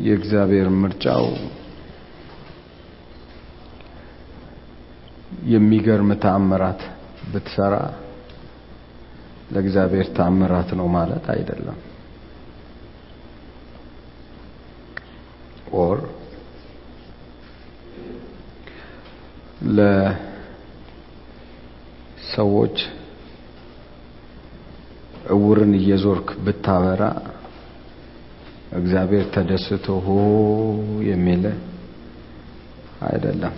የእግዚአብሔር ምርጫው የሚገርም ተአምራት ብትሰራ ለእግዚአብሔር ተአምራት ነው ማለት አይደለም። ኦር ለሰዎች እውርን እየዞርክ ብታበራ እግዚአብሔር ተደስቶ ሆ የሚል አይደለም።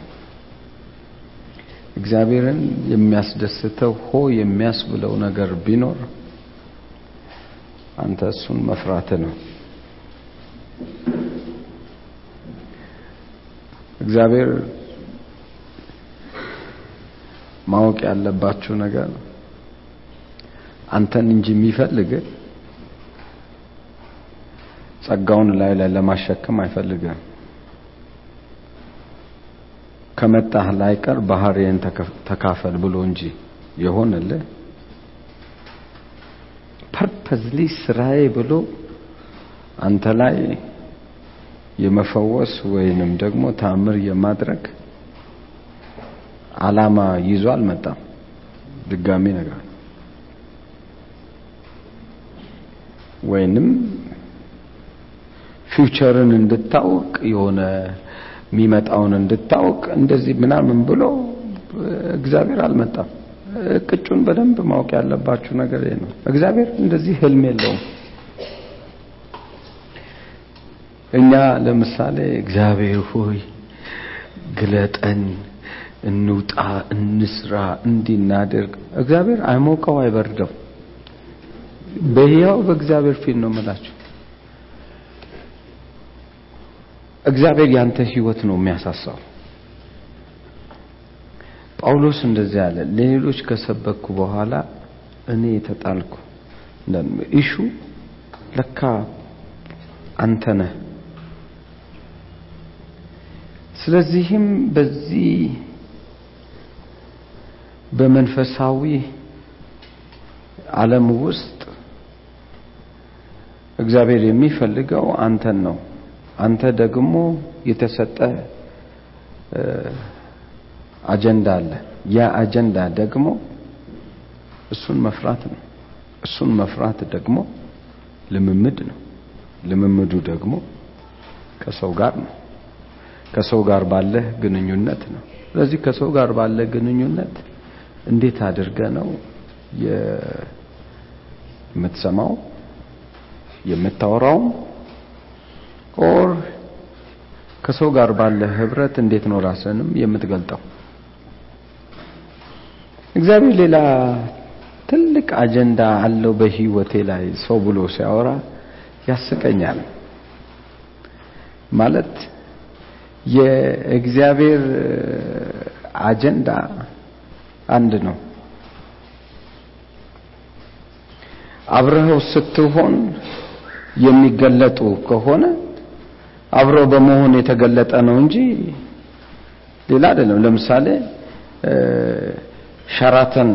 እግዚአብሔርን የሚያስደስተው ሆ የሚያስብለው ነገር ቢኖር አንተ እሱን መፍራት ነው። እግዚአብሔር ማወቅ ያለባችሁ ነገር አንተን እንጂ የሚፈልግ ጸጋውን ላይ ላይ ለማሸከም አይፈልግም። ከመጣህ ላይቀር ባህሪን ተካፈል ብሎ እንጂ የሆነልህ purposely ስራዬ ብሎ አንተ ላይ የመፈወስ ወይንም ደግሞ ታምር የማድረግ አላማ ይዞ አልመጣም። ድጋሚ ነገር ወይንም ፊውቸርን እንድታውቅ የሆነ የሚመጣውን እንድታውቅ እንደዚህ ምናምን ብሎ እግዚአብሔር አልመጣም። ቅጩን በደንብ ማወቅ ያለባችሁ ነገር ነው። እግዚአብሔር እንደዚህ ህልም የለውም። እኛ ለምሳሌ እግዚአብሔር ሆይ ግለጠን፣ እንውጣ፣ እንስራ፣ እንዲናደርግ እግዚአብሔር አይሞቀው አይበርደው። በሕያው በእግዚአብሔር ፊት ነው የምላችሁ። እግዚአብሔር ያንተ ህይወት ነው የሚያሳሳው። ጳውሎስ እንደዚህ አለ፣ ለሌሎች ከሰበኩ በኋላ እኔ የተጣልኩ ኢሹ ለካ አንተ ነህ። ስለዚህም በዚህ በመንፈሳዊ ዓለም ውስጥ እግዚአብሔር የሚፈልገው አንተን ነው። አንተ ደግሞ የተሰጠ አጀንዳ አለ። ያ አጀንዳ ደግሞ እሱን መፍራት ነው። እሱን መፍራት ደግሞ ልምምድ ነው። ልምምዱ ደግሞ ከሰው ጋር ነው። ከሰው ጋር ባለህ ግንኙነት ነው። ስለዚህ ከሰው ጋር ባለ ግንኙነት እንዴት አድርገ ነው የምትሰማው የምታወራውም ኦር ከሰው ጋር ባለ ህብረት እንዴት ነው ራስንም የምትገልጠው? እግዚአብሔር ሌላ ትልቅ አጀንዳ አለው በህይወቴ ላይ ሰው ብሎ ሲያወራ ያስቀኛል። ማለት የእግዚአብሔር አጀንዳ አንድ ነው። አብረኸው ስትሆን የሚገለጡ ከሆነ አብሮ በመሆን የተገለጠ ነው እንጂ ሌላ አይደለም። ለምሳሌ ሸራተን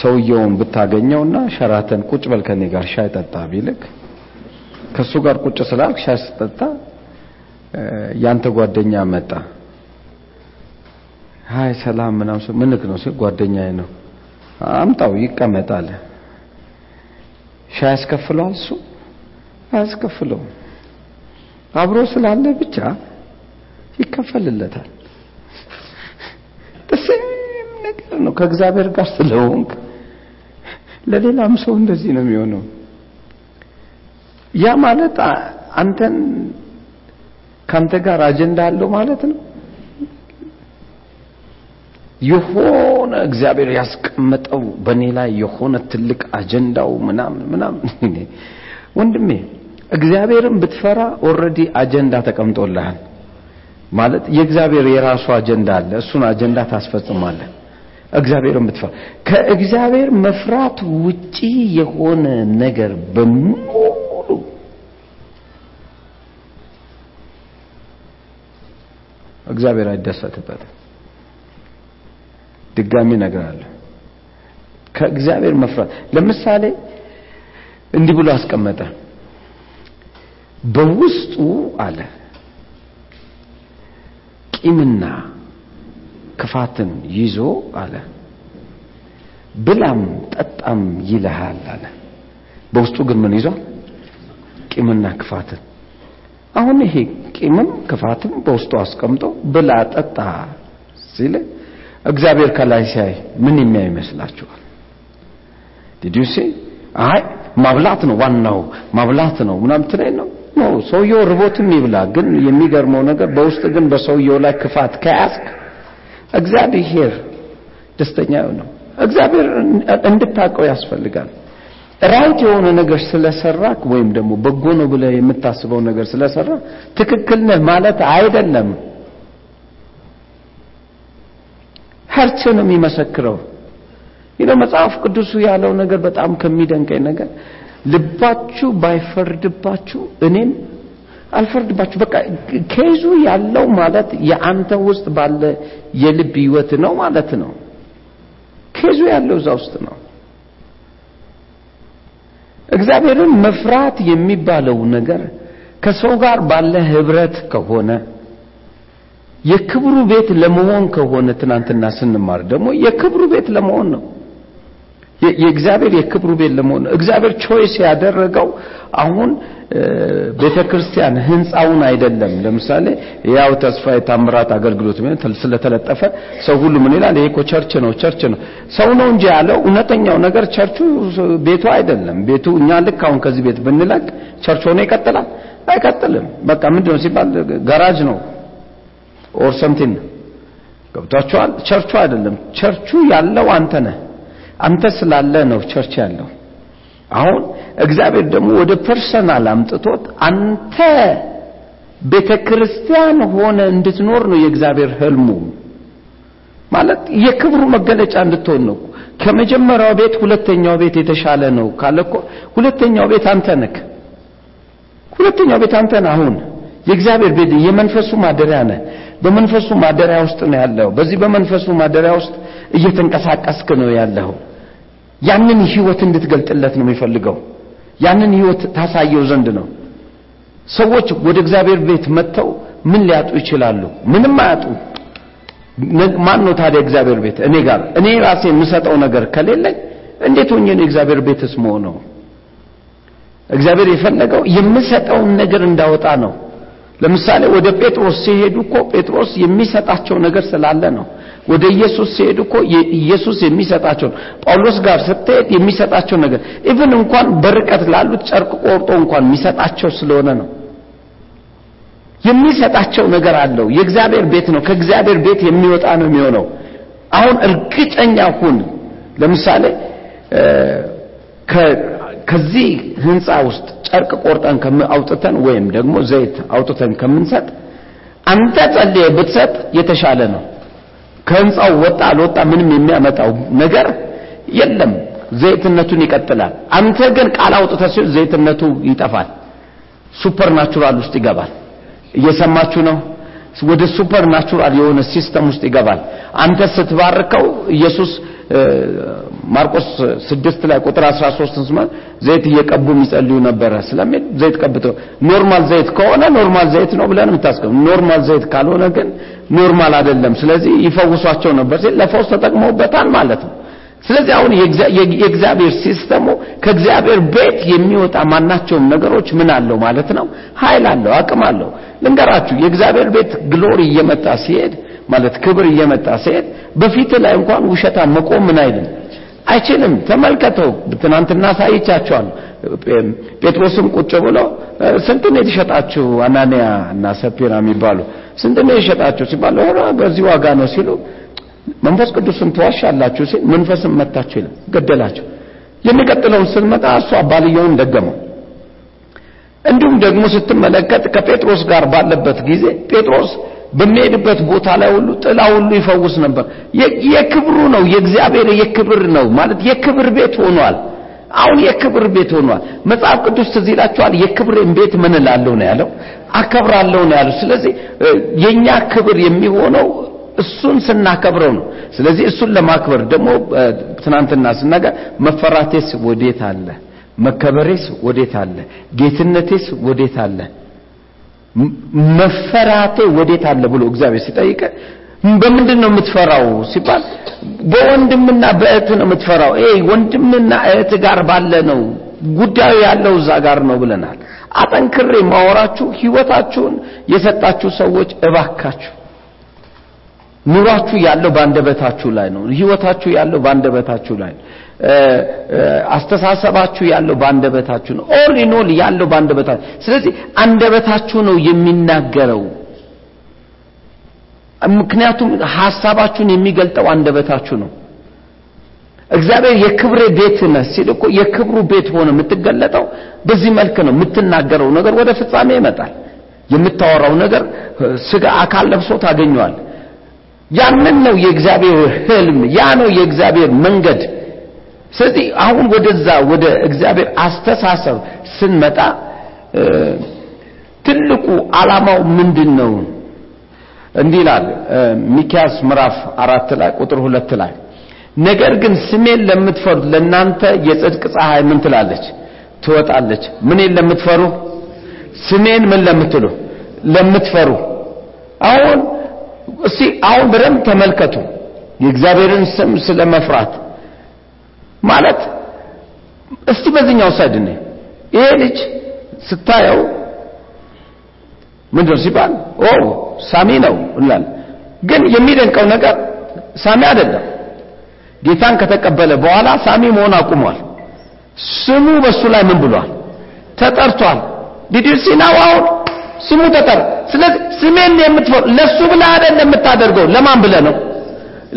ሰውየውን ብታገኘውና ሸራተን ቁጭ በል ከኔ ጋር ሻይ ጠጣ ቢልክ ከሱ ጋር ቁጭ ስላልክ ሻይ ስጠጣ ያንተ ጓደኛ መጣ። ሃይ ሰላም ምናምን ምንክ ነው ሲል ጓደኛዬ ነው። አምጣው ይቀመጣል። ሻይ ያስከፍለዋል እሱ አያስከፍለውም። አብሮ ስላለ ብቻ ይከፈልለታል። ተሰም ነገር ነው። ከእግዚአብሔር ጋር ስለሆንክ ለሌላም ሰው እንደዚህ ነው የሚሆነው። ያ ማለት አንተን ካንተ ጋር አጀንዳ አለው ማለት ነው። የሆነ እግዚአብሔር ያስቀመጠው በእኔ ላይ የሆነ ትልቅ አጀንዳው ምናምን ምናምን ወንድሜ እግዚአብሔርን ብትፈራ already አጀንዳ ተቀምጦልሃል። ማለት የእግዚአብሔር የራሱ አጀንዳ አለ። እሱን አጀንዳ ታስፈጽማለህ። እግዚአብሔርን ብትፈራ ከእግዚአብሔር መፍራት ውጪ የሆነ ነገር በሙሉ እግዚአብሔር አይደሰትበትም። ድጋሚ እነግርሃለሁ። ከእግዚአብሔር መፍራት ለምሳሌ እንዲህ ብሎ አስቀመጠ። በውስጡ አለ። ቂምና ክፋትን ይዞ አለ። ብላም ጠጣም ይልሃል አለ። በውስጡ ግን ምን ይዟል? ቂምና ክፋትን። አሁን ይሄ ቂምም ክፋትም በውስጡ አስቀምጦ ብላ ጠጣ ሲል እግዚአብሔር ከላይ ሲያይ ምን የሚያይ ይመስላችኋል? ዲዲዩሴ አይ ማብላት ነው ዋናው ማብላት ነው ምናምን ትለኝ ነው no ሰውየው ርቦትም ይብላ ግን የሚገርመው ነገር በውስጥ ግን በሰውየው ላይ ክፋት ከያዝክ እግዚአብሔር ደስተኛ ነው። እግዚአብሔር እንድታቀው ያስፈልጋል። right የሆነ ነገር ስለሰራክ ወይም ደግሞ በጎ ነው ብለህ የምታስበው ነገር ስለሰራ ትክክል ነህ ማለት አይደለም። heart ነው የሚመሰክረው። ይህ መጽሐፍ ቅዱሱ ያለው ነገር በጣም ከሚደንቀኝ ነገር ልባችሁ ባይፈርድባችሁ እኔም አልፈርድባችሁ። በቃ case ኡ ያለው ማለት የአንተ ውስጥ ባለ የልብ ህይወት ነው ማለት ነው። case ኡ ያለው እዛ ውስጥ ነው። እግዚአብሔርን መፍራት የሚባለው ነገር ከሰው ጋር ባለ ህብረት ከሆነ የክብሩ ቤት ለመሆን ከሆነ ትናንትና ስንማር ደግሞ የክብሩ ቤት ለመሆን ነው የእግዚአብሔር የክብሩ ቤት ለመሆን እግዚአብሔር choice ያደረገው አሁን ቤተ ክርስቲያን ህንፃውን አይደለም። ለምሳሌ ያው ተስፋ የታምራት አገልግሎት ስለተለጠፈ ሰው ሁሉ ምን ይላል? ይሄ church ነው church ነው። ሰው ነው እንጂ ያለው እውነተኛው ነገር church ኡ ቤቱ አይደለም። ቤቱ እኛ ልክ አሁን ከዚህ ቤት ብንለቅ church ሆኖ ይቀጥላል? አይቀጥልም። በቃ ምንድነው ሲባል ጋራጅ ነው። or something ገብቷቸዋል church ኡ አይደለም። church ኡ ያለው አንተ ነህ አንተ ስላለ ነው church ያለው። አሁን እግዚአብሔር ደግሞ ወደ personal አምጥቶት አንተ ቤተ ክርስቲያን ሆነ እንድትኖር ነው የእግዚአብሔር ህልሙ። ማለት የክብሩ መገለጫ እንድትሆን ነው። ከመጀመሪያው ቤት ሁለተኛው ቤት የተሻለ ነው ካለ እኮ ሁለተኛው ቤት አንተ ነህ። ሁለተኛው ቤት አንተ አሁን። የእግዚአብሔር ቤት የመንፈሱ ማደሪያ ነህ በመንፈሱ ማደሪያ ውስጥ ነው ያለው በዚህ በመንፈሱ ማደሪያ ውስጥ እየተንቀሳቀስክ ነው ያለው ያንን ህይወት እንድትገልጥለት ነው የሚፈልገው። ያንን ህይወት ታሳየው ዘንድ ነው። ሰዎች ወደ እግዚአብሔር ቤት መጥተው ምን ሊያጡ ይችላሉ? ምንም አያጡ። ማን ነው ታዲያ እግዚአብሔር ቤት? እኔ ጋር እኔ ራሴ የምሰጠው ነገር ከሌለኝ እንዴት ሆኜ ነው እግዚአብሔር ቤትስ መሆነው እግዚአብሔር የፈለገው የምሰጠውን ነገር እንዳወጣ ነው ለምሳሌ ወደ ጴጥሮስ ሲሄዱ እኮ ጴጥሮስ የሚሰጣቸው ነገር ስላለ ነው። ወደ ኢየሱስ ሲሄዱ እኮ ኢየሱስ የሚሰጣቸው ጳውሎስ ጋር ስትሄድ የሚሰጣቸው ነገር even እንኳን በርቀት ላሉት ጨርቅ ቆርጦ እንኳን የሚሰጣቸው ስለሆነ ነው። የሚሰጣቸው ነገር አለው። የእግዚአብሔር ቤት ነው። ከእግዚአብሔር ቤት የሚወጣ ነው የሚሆነው። አሁን እርግጠኛ ሁን። ለምሳሌ ከዚህ ህንፃ ውስጥ ጨርቅ ቆርጠን አውጥተን ወይም ደግሞ ዘይት አውጥተን ከምንሰጥ አንተ ጸልየ ብትሰጥ የተሻለ ነው። ከህንፃው ወጣ አልወጣ ምንም የሚያመጣው ነገር የለም። ዘይትነቱን ይቀጥላል። አንተ ግን ቃል አውጥተህ ሲሆን ዘይትነቱ ይጠፋል። supernatural ውስጥ ይገባል። እየሰማችሁ ነው? ወደ supernatural የሆነ system ውስጥ ይገባል። አንተ ስትባርከው ኢየሱስ ማርቆስ ስድስት ላይ ቁጥር 13 ስማ ዘይት እየቀቡ የሚጸልዩ ነበረ ስለሚል ዘይት ቀብተው normal ዘይት ከሆነ normal ዘይት ነው ብለን የምታስቀም normal ዘይት ካልሆነ ግን normal አይደለም። ስለዚህ ይፈውሷቸው ነበር ሲል ለፈውስ ተጠቅመውበታል ማለት ነው። ስለዚህ አሁን የእግዚአብሔር system ኡ ከእግዚአብሔር ቤት የሚወጣ ማናቸውም ነገሮች ምን አለው ማለት ነው? ኃይል አለው አቅም አለው። ልንገራችሁ የእግዚአብሔር ቤት glory እየመጣ ሲሄድ ማለት ክብር እየመጣ ሲሄድ በፊት ላይ እንኳን ውሸታ መቆም ምን አይልም? አይችልም። ተመልከተው። ትናንትና ሳይቻቸዋል። ጴጥሮስም ቁጭ ብሎ ስንት ነው የተሸጣችሁ አናንያ እና ሰፒራ የሚባሉ? ስንት ነው የሸጣችሁ ሲባል በዚህ ዋጋ ነው ሲሉ መንፈስ ቅዱስን ትዋሻላችሁ ሲል መንፈስም መታችሁ ይላል። ገደላቸው የሚቀጥለውን ስንመጣ እሱ አባልየውን ደገመው። እንዲሁም ደግሞ ስትመለከት ከጴጥሮስ ጋር ባለበት ጊዜ ጴጥሮስ በሚሄድበት ቦታ ላይ ሁሉ ጥላ ሁሉ ይፈውስ ነበር። የክብሩ ነው የእግዚአብሔር የክብር ነው ማለት የክብር ቤት ሆኗል። አሁን የክብር ቤት ሆኗል። መጽሐፍ ቅዱስ ትዝ የክብሬን ቤት ምን እላለሁ ነው ያለው አከብራለሁ ነው ያለው። ስለዚህ የኛ ክብር የሚሆነው እሱን ስናከብረው ነው። ስለዚህ እሱን ለማክበር ደግሞ ትናንትና ስናገር መፈራቴስ ወዴት አለ? መከበሬስ ወዴት አለ? ጌትነቴስ ወዴት አለ? መፈራቴ ወዴት አለ ብሎ እግዚአብሔር ሲጠይቀ በምንድን ነው የምትፈራው ሲባል በወንድምና በእህት ነው የምትፈራው። ይሄ ወንድምና እህት ጋር ባለ ነው ጉዳዩ ያለው እዛ ጋር ነው ብለናል። አጠንክሬ ማወራችሁ ህይወታችሁን የሰጣችሁ ሰዎች እባካችሁ ኑሯችሁ ያለው ባንደበታችሁ ላይ ነው። ህይወታችሁ ያለው ባንደበታችሁ ላይ ነው። አስተሳሰባችሁ ያለው ባንደበታችሁ ነው። all in all ያለው ባንደበታችሁ። ስለዚህ አንደበታችሁ ነው የሚናገረው። ምክንያቱም ሐሳባችሁን የሚገልጠው አንደበታችሁ ነው። እግዚአብሔር የክብሬ ቤት ነህ ሲል እኮ የክብሩ ቤት ሆነ የምትገለጠው በዚህ መልክ ነው። የምትናገረው ነገር ወደ ፍጻሜ ይመጣል። የምታወራው ነገር ስጋ አካል ለብሶ ታገኘዋል። ያንን ነው የእግዚአብሔር ህልም፣ ያ ነው የእግዚአብሔር መንገድ። ስለዚህ አሁን ወደዛ ወደ እግዚአብሔር አስተሳሰብ ስንመጣ ትልቁ ዓላማው ምንድን ነው? እንዲህ ይላል ሚኪያስ ምዕራፍ አራት ላይ ቁጥር ሁለት ላይ ነገር ግን ስሜን ለምትፈሩ ለእናንተ የጽድቅ ፀሐይ ምን ትላለች? ትወጣለች። ምንን ለምትፈሩ? ስሜን ምን ለምትሉ? ለምትፈሩ። አሁን እስቲ አሁን በደንብ ተመልከቱ። የእግዚአብሔርን ስም ስለ መፍራት ማለት እስቲ በዚህኛው ሳይድ ነው። ይሄ ልጅ ስታየው ምንድነው ሲባል ኦ ሳሚ ነው እንላለን። ግን የሚደንቀው ነገር ሳሚ አይደለም። ጌታን ከተቀበለ በኋላ ሳሚ መሆን አቁሟል። ስሙ በሱ ላይ ምን ብሏል? ተጠርቷል። ዲዲሲ ነው አሁን ስሙ ተጠር። ስለዚህ ስሜን የምትፈሩ ለሱ ብለህ አይደለም የምታደርገው። ለማን ብለህ ነው?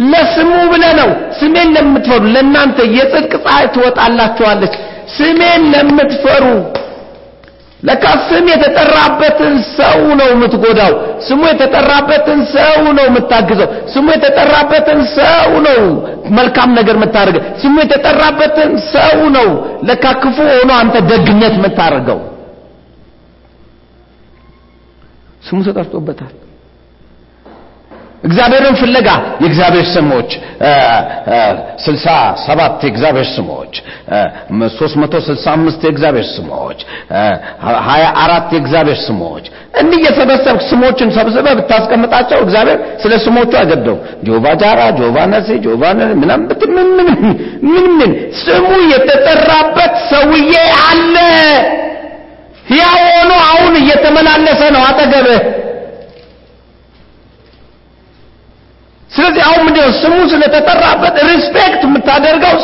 ለስሙ ብለህ ነው። ስሜን ለምትፈሩ ለእናንተ የጽድቅ ፀሐይ ትወጣላችኋለች። ስሜን ለምትፈሩ ለካ ስም የተጠራበትን ሰው ነው የምትጎዳው። ስሙ የተጠራበትን ሰው ነው የምታግዘው። ስሙ የተጠራበትን ሰው ነው መልካም ነገር የምታደርገው። ስሙ የተጠራበትን ሰው ነው ለካ ክፉ ሆኖ አንተ ደግነት የምታደርገው። ስሙ ተጠርቶበታል። እግዚአብሔርን ፍለጋ የእግዚአብሔር ስሞች ስልሳ ሰባት የእግዚአብሔር ስሞች ሶስት መቶ ስልሳ አምስት የእግዚአብሔር ስሞች ሀያ አራት የእግዚአብሔር ስሞች። እንዲህ እየሰበሰብክ ስሞችን ሰብስበህ ብታስቀምጣቸው እግዚአብሔር ስለ ስሞቹ አይገደው ጆባ ጃራ ጆባ ነሴ ጆባ ብትል ምን ስሙ የተጠራበት ሰውዬ አለ። ሕያው ሆኖ አሁን እየተመላለሰ ነው አጠገብህ ስለዚህ አሁን ምንድነው ስሙ ስለተጠራበት respect የምታደርገው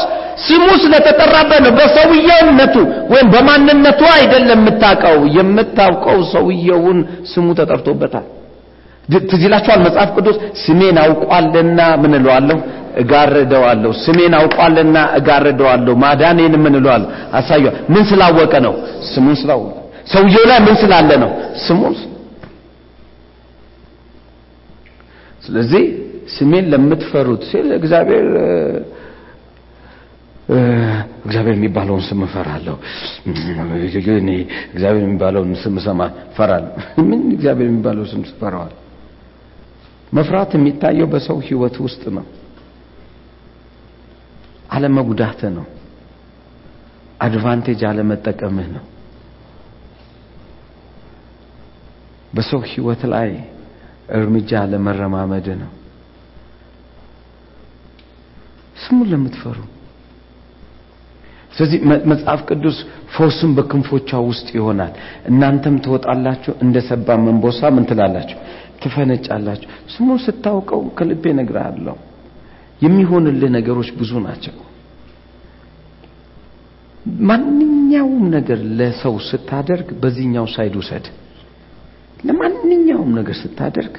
ስሙ ስለተጠራበት ነው። በሰውየውነቱ ወይም በማንነቱ አይደለም የምታውቀው። የምታውቀው ሰውየውን ስሙ ተጠርቶበታል። ትዝ መጽሐፍ ቅዱስ ስሜን አውቋልና ምን እለዋለሁ እጋርደዋለሁ። ስሜን አውቋልና እጋርደዋለሁ። ማዳኔን ምን እለዋለሁ አሳየዋለሁ። ምን ስላወቀ ነው? ስሙን ስላወቀ። ሰውየው ላይ ምን ስላለ ነው? ስሙን ስለዚህ ስሜን ለምትፈሩት ሲል እግዚአብሔር እግዚአብሔር የሚባለውን ስም እፈራለሁ። እኔ እግዚአብሔር የሚባለውን ስም ሰማ እፈራለሁ። ምን እግዚአብሔር የሚባለው ስም ትፈራዋል? መፍራት የሚታየው በሰው ህይወት ውስጥ ነው። አለመጉዳት ነው። advantage አለመጠቀምህ ነው። በሰው ህይወት ላይ እርምጃ አለመረማመድ ነው። ስሙን ለምትፈሩ። ስለዚህ መጽሐፍ ቅዱስ ፈውስም በክንፎቿ ውስጥ ይሆናል። እናንተም ትወጣላችሁ እንደ ሰባ እንቦሳ ምን ትላላችሁ? ትፈነጫላችሁ። ስሙን ስታውቀው ከልቤ እነግርሃለሁ። የሚሆንልህ ነገሮች ብዙ ናቸው። ማንኛውም ነገር ለሰው ስታደርግ በዚህኛው side ውሰድ። ለማንኛውም ነገር ስታደርግ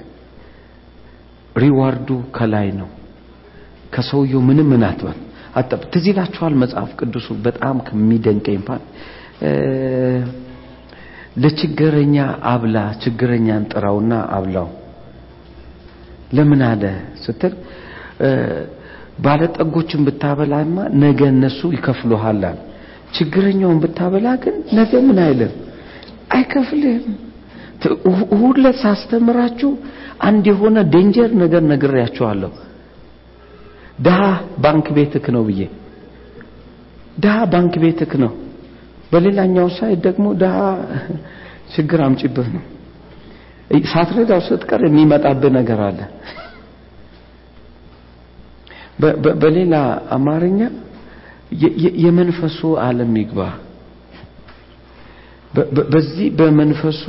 reward ኡ ከላይ ነው ከሰውየው ምንም ምን አትበል አጠብ ትዝ መጽሐፍ ቅዱሱ በጣም ከሚደንቀኝ part ለችግረኛ አብላ ችግረኛን ጥራውና አብላው። ለምን አለ ስትል ባለጠጎችን ብታበላማ ነገ እነሱ ይከፍሉሃል ችግረኛውን ብታበላ ግን ነገ ምን አይልም? አይከፍልህም። እሁድ ዕለት ሳስተምራችሁ አንድ የሆነ danger ነገር ነግሬያችኋለሁ ድሃ ባንክ ቤትክ ነው ብዬ ድሃ ባንክ ቤትክ ነው በሌላኛው side ደግሞ ድሃ ችግር አምጪብህ ነው። ሳትረዳው ስትቀር የሚመጣብህ ነገር አለ። በሌላ አማርኛ የመንፈሱ ዓለም ይግባ። በዚህ በመንፈሱ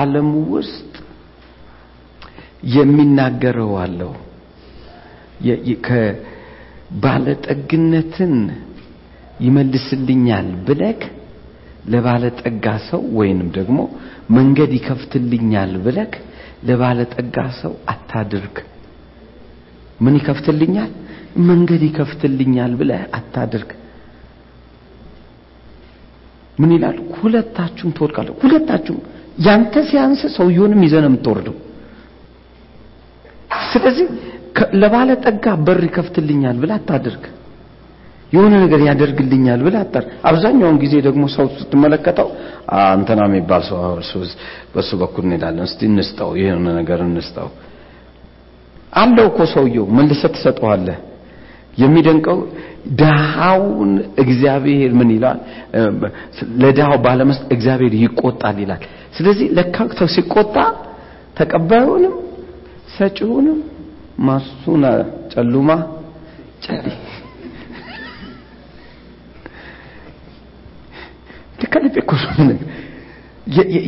ዓለም ውስጥ የሚናገረው አለው። ከባለጠግነትን ይመልስልኛል ብለክ ለባለጠጋ ሰው ወይንም ደግሞ መንገድ ይከፍትልኛል ብለክ ለባለጠጋ ሰው አታድርግ። ምን ይከፍትልኛል? መንገድ ይከፍትልኛል ብለህ አታድርግ። ምን ይላል? ሁለታችሁም ትወድቃለ። ሁለታችሁም ያንተ ሲያንስ ሰውየውንም ይዘህ ነው ስለዚህ ለባለጠጋ በር ይከፍትልኛል ብለህ አታድርግ። የሆነ ነገር ያደርግልኛል ብለህ አታድርግ። አብዛኛውን ጊዜ ደግሞ ሰው ስትመለከተው እንትና የሚባል ሰው በሱ በኩል እንሄዳለን፣ እስቲ እንስጠው፣ የሆነ ነገር እንስጠው አለው እኮ ሰውየው መልሰህ ትሰጠዋለህ። የሚደንቀው ድሃውን እግዚአብሔር ምን ይላል? ለድሃው ባለመስጠት እግዚአብሔር ይቆጣል ይላል። ስለዚህ ለካ ሲቆጣ ተቀባዩንም ሰጪውንም ማሱና ጨሉማ ጨሊ ከልቤ እኮ ነው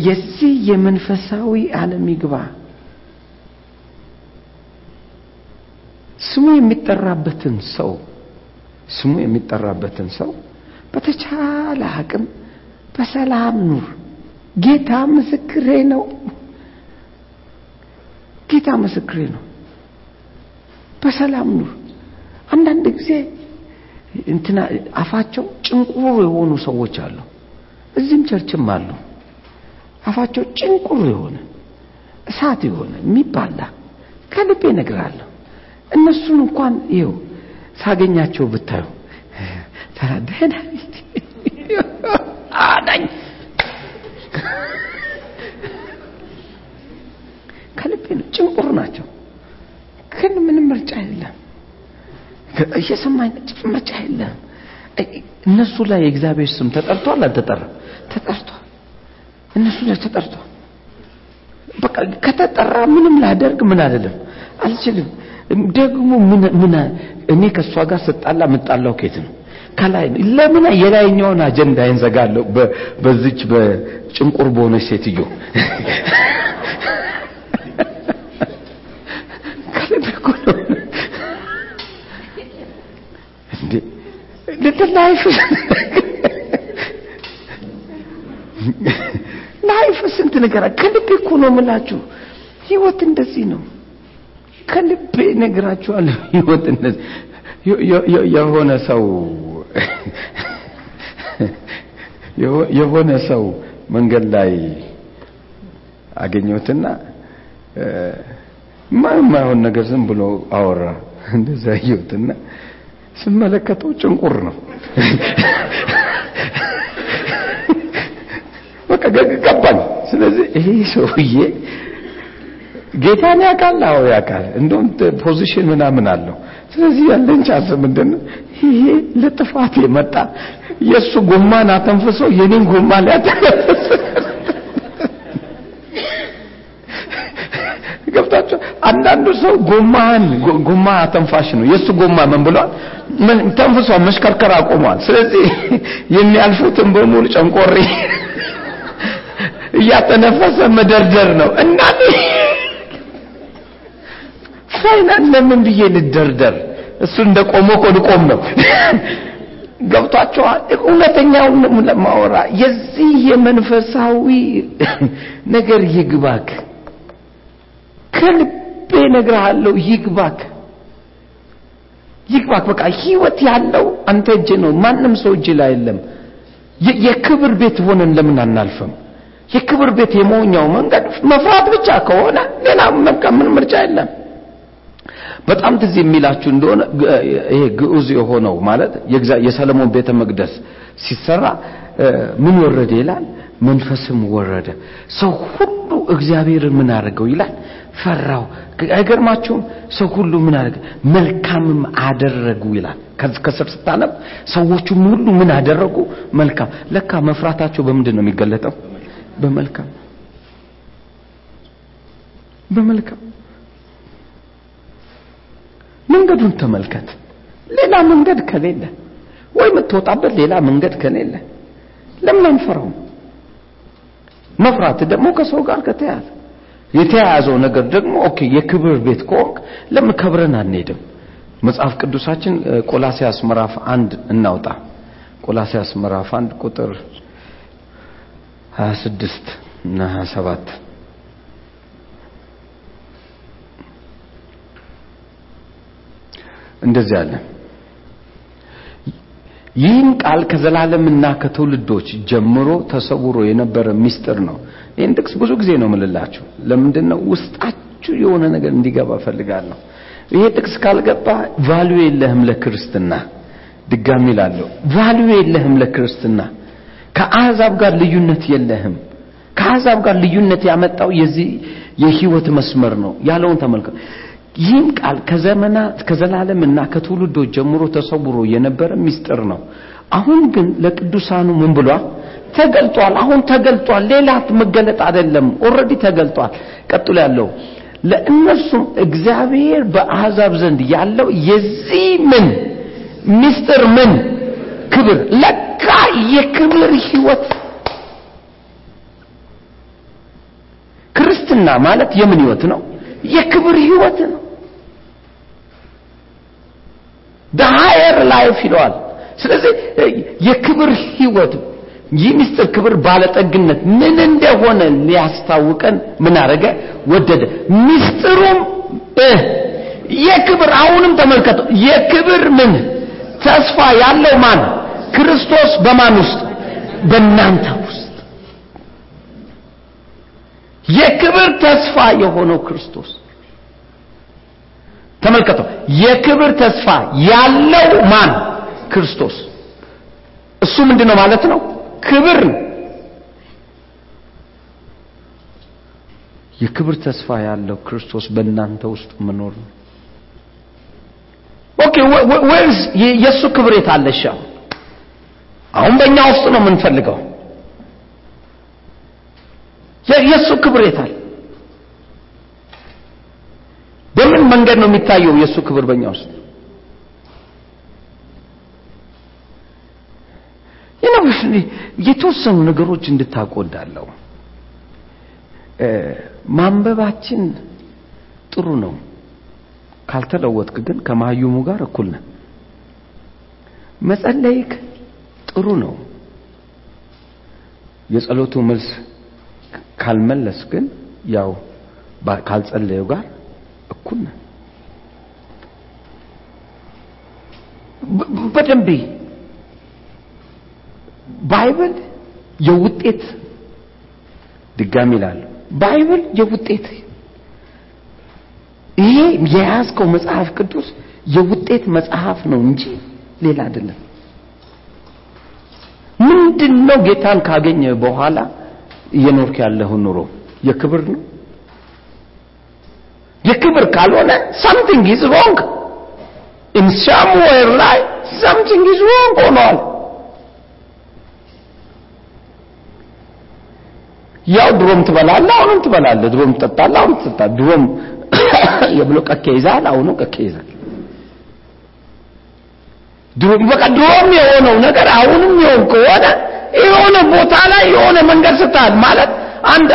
የዚህ የመንፈሳዊ ዓለም ይግባ ስሙ የሚጠራበትን ሰው ስሙ የሚጠራበትን ሰው በተቻለ አቅም በሰላም ኑር። ጌታ ምስክሬ ነው። ጌታ ምስክሬ ነው። በሰላም ኑር። አንዳንድ ጊዜ እንትና አፋቸው ጭንቁር የሆኑ ሰዎች አሉ። እዚህም ቸርችም አሉ። አፋቸው ጭንቁር የሆነ እሳት የሆነ የሚባላ ከልቤ እነግራለሁ። እነሱን እንኳን ይኸው ሳገኛቸው ብታዩ አዳኝ ከልቤ ነው። ጭንቁር ናቸው፣ ግን ምንም ምርጫ የለም። እየሰማኝ ምርጫ የለም። እነሱ ላይ የእግዚአብሔር ስም ተጠርቷል አልተጠራም? ተጠርቷል። እነሱ ላይ ተጠርቷል። በቃ ከተጠራ ምንም ላደርግ ምን አይደለም አልችልም። ደግሞ ምን እኔ ከእሷ ጋር ስጣላ ምጣላው ኬት ነው ከላይ ለምን የላይኛውን አጀንዳ እዘጋለሁ በዚች በጭንቁር በሆነች ሴትዮ ከልብ እኮ ነው እንዴ life life ስንት ነገር ከልብ እኮ ነው የምላችሁ ህይወት እንደዚህ ነው ከልቤ ነግራችኋለሁ። ህይወት እንደዚህ የሆነ ሰው የሆነ ሰው መንገድ ላይ አገኘሁትና ማይሆን ነገር ዝም ብሎ አወራ። እንደዛ አየሁትና ስመለከተው ጭንቁር ነው። በቃ ገባኝ። ስለዚህ ይሄ ሰውዬ ጌታን ያውቃል። አዎ ያውቃል። እንደውም position ምናምን አለው። ስለዚህ ያለኝ chance ምንድነው? ይሄ ለጥፋት የመጣ የእሱ ጎማን አተንፍሶ የኔን ጎማ ሊያተነፍስ ገብታችሁ አንዳንዱ ሰው ጎማህን ጎማ አተንፋሽ ነው። የእሱ ጎማ ምን ብሏል? ምን ተንፍሷ መሽከርከር አቆሟል። ስለዚህ የሚያልፉትን በሙሉ ጨንቆሬ እያተነፈሰ መደርደር ነው እና ፋይናል ለምን ብዬ ልደርደር? እሱ እንደ ቆሞ እኮ ልቆም ነው። ገብቷቸዋል። እውነተኛውን ለማወራ የዚህ የመንፈሳዊ ነገር ይግባክ፣ ከልቤ እነግርሃለሁ፣ ይግባክ፣ ይግባክ። በቃ ህይወት ያለው አንተ እጅ ነው፣ ማንም ሰው እጅ ላይ የለም። የክብር ቤት ሆነን ለምን አናልፍም? የክብር ቤት የመሆኛው መንገድ መፍራት ብቻ ከሆነ ሌላ ምን ምርጫ የለም። በጣም ትዝ የሚላችሁ እንደሆነ ይሄ ግዑዝ የሆነው ማለት የሰለሞን ቤተ መቅደስ ሲሰራ ምን ወረደ ይላል? መንፈስም ወረደ። ሰው ሁሉ እግዚአብሔርን ምን አደረገው ይላል? ፈራው። አይገርማችሁም? ሰው ሁሉ ምን አደረገ? መልካምም አደረጉ ይላል። ከስር ስታነብ ሰዎቹም ሁሉ ምን አደረጉ? መልካም። ለካ መፍራታቸው በምንድን ነው የሚገለጠው? በመልካም። በመልካም። መንገዱን ተመልከት። ሌላ መንገድ ከሌለ ወይ የምትወጣበት ሌላ መንገድ ከሌለ ለምን አንፈራውም? መፍራት ደግሞ ከሰው ጋር ከተያዘ የተያያዘው ነገር ደግሞ okay የክብር ቤት ከሆንክ ለምን ከብረን አንሄድም? መጽሐፍ ቅዱሳችን ቆላሲያስ ምዕራፍ አንድ እናውጣ። ቆላሲያስ ምዕራፍ አንድ ቁጥር 26 እና 27 እንደዚህ አለ ይህን ቃል ከዘላለምና ከትውልዶች ጀምሮ ተሰውሮ የነበረ ሚስጥር ነው። ይህን ጥቅስ ብዙ ጊዜ ነው ምልላችሁ ለምንድን ነው ውስጣችሁ የሆነ ነገር እንዲገባ ፈልጋለሁ ይሄ ጥቅስ ካልገባ ቫልዩ የለህም ለክርስትና። ድጋሚ ላለሁ ቫልዩ የለህም ለክርስትና። ከአሕዛብ ጋር ልዩነት የለህም። ከአሕዛብ ጋር ልዩነት ያመጣው የዚህ የህይወት መስመር ነው። ያለውን ተመልከቱ ይህም ቃል ከዘመናት ከዘላለምና ከትውልዶች ጀምሮ ተሰውሮ የነበረ ሚስጥር ነው። አሁን ግን ለቅዱሳኑ ምን ብሏል? ተገልጧል። አሁን ተገልጧል። ሌላ መገለጥ አይደለም። already ተገልጧል። ቀጥሎ ያለው ለእነርሱም እግዚአብሔር በአሕዛብ ዘንድ ያለው የዚህ ምን ሚስጥር ምን? ክብር። ለካ የክብር ህይወት ክርስትና ማለት የምን ህይወት ነው? የክብር ህይወት ነው higher life ይለዋል። ስለዚህ የክብር ህይወት ይህ ምስጢር ክብር ባለጠግነት ምን እንደሆነ ሊያስታውቀን ምን አረገ ወደደ። ምስጢሩም የክብር አሁንም ተመልከቱ። የክብር ምን? ተስፋ ያለው ማን? ክርስቶስ በማን ውስጥ? በእናንተ ውስጥ። የክብር ተስፋ የሆነው ክርስቶስ ተመልከቱ። የክብር ተስፋ ያለው ማን? ክርስቶስ። እሱ ምንድነው ማለት ነው? ክብር የክብር ተስፋ ያለው ክርስቶስ በእናንተ ውስጥ መኖር ነው። okay ወይስ የእሱ ክብር የታለሻ አሁን። በእኛ ውስጥ ነው የምንፈልገው። የእሱ ክብር የታል በምን መንገድ ነው የሚታየው የእሱ ክብር በእኛ ውስጥ። የተወሰኑ ነገሮች እንድታቆዳለው ማንበባችን ጥሩ ነው። ካልተለወጥክ ግን ከማዩሙ ጋር እኩል ነህ። መጸለይክ ጥሩ ነው። የጸሎቱ መልስ ካልመለስ ግን ያው ካልጸለዩ ጋር እኩል ነህ በደንብ Bible የውጤት ድጋሚ ይላሉ Bible የውጤት ይሄ የያዝከው መጽሐፍ ቅዱስ የውጤት መጽሐፍ ነው እንጂ ሌላ አይደለም። ምንድን ነው ጌታን ካገኘ በኋላ እየኖርክ ያለሁ ኑሮ? የክብር ነው። የክብር ካልሆነ something is wrong in somewhere ላይ something is wrong ሆኗል ያው ድሮም ትበላለህ አሁንም ትበላለህ። ድሮም ትጠጣለህ አሁንም ትጠጣለህ። ድሮም የብሎ ቀኬ ይዛል አሁንም ቀኬ ይዛል ድሮም በቃ ድሮም የሆነው ነገር አሁንም የሆን ከሆነ የሆነ ቦታ ላይ የሆነ መንገድ ስታል ማለት አንድ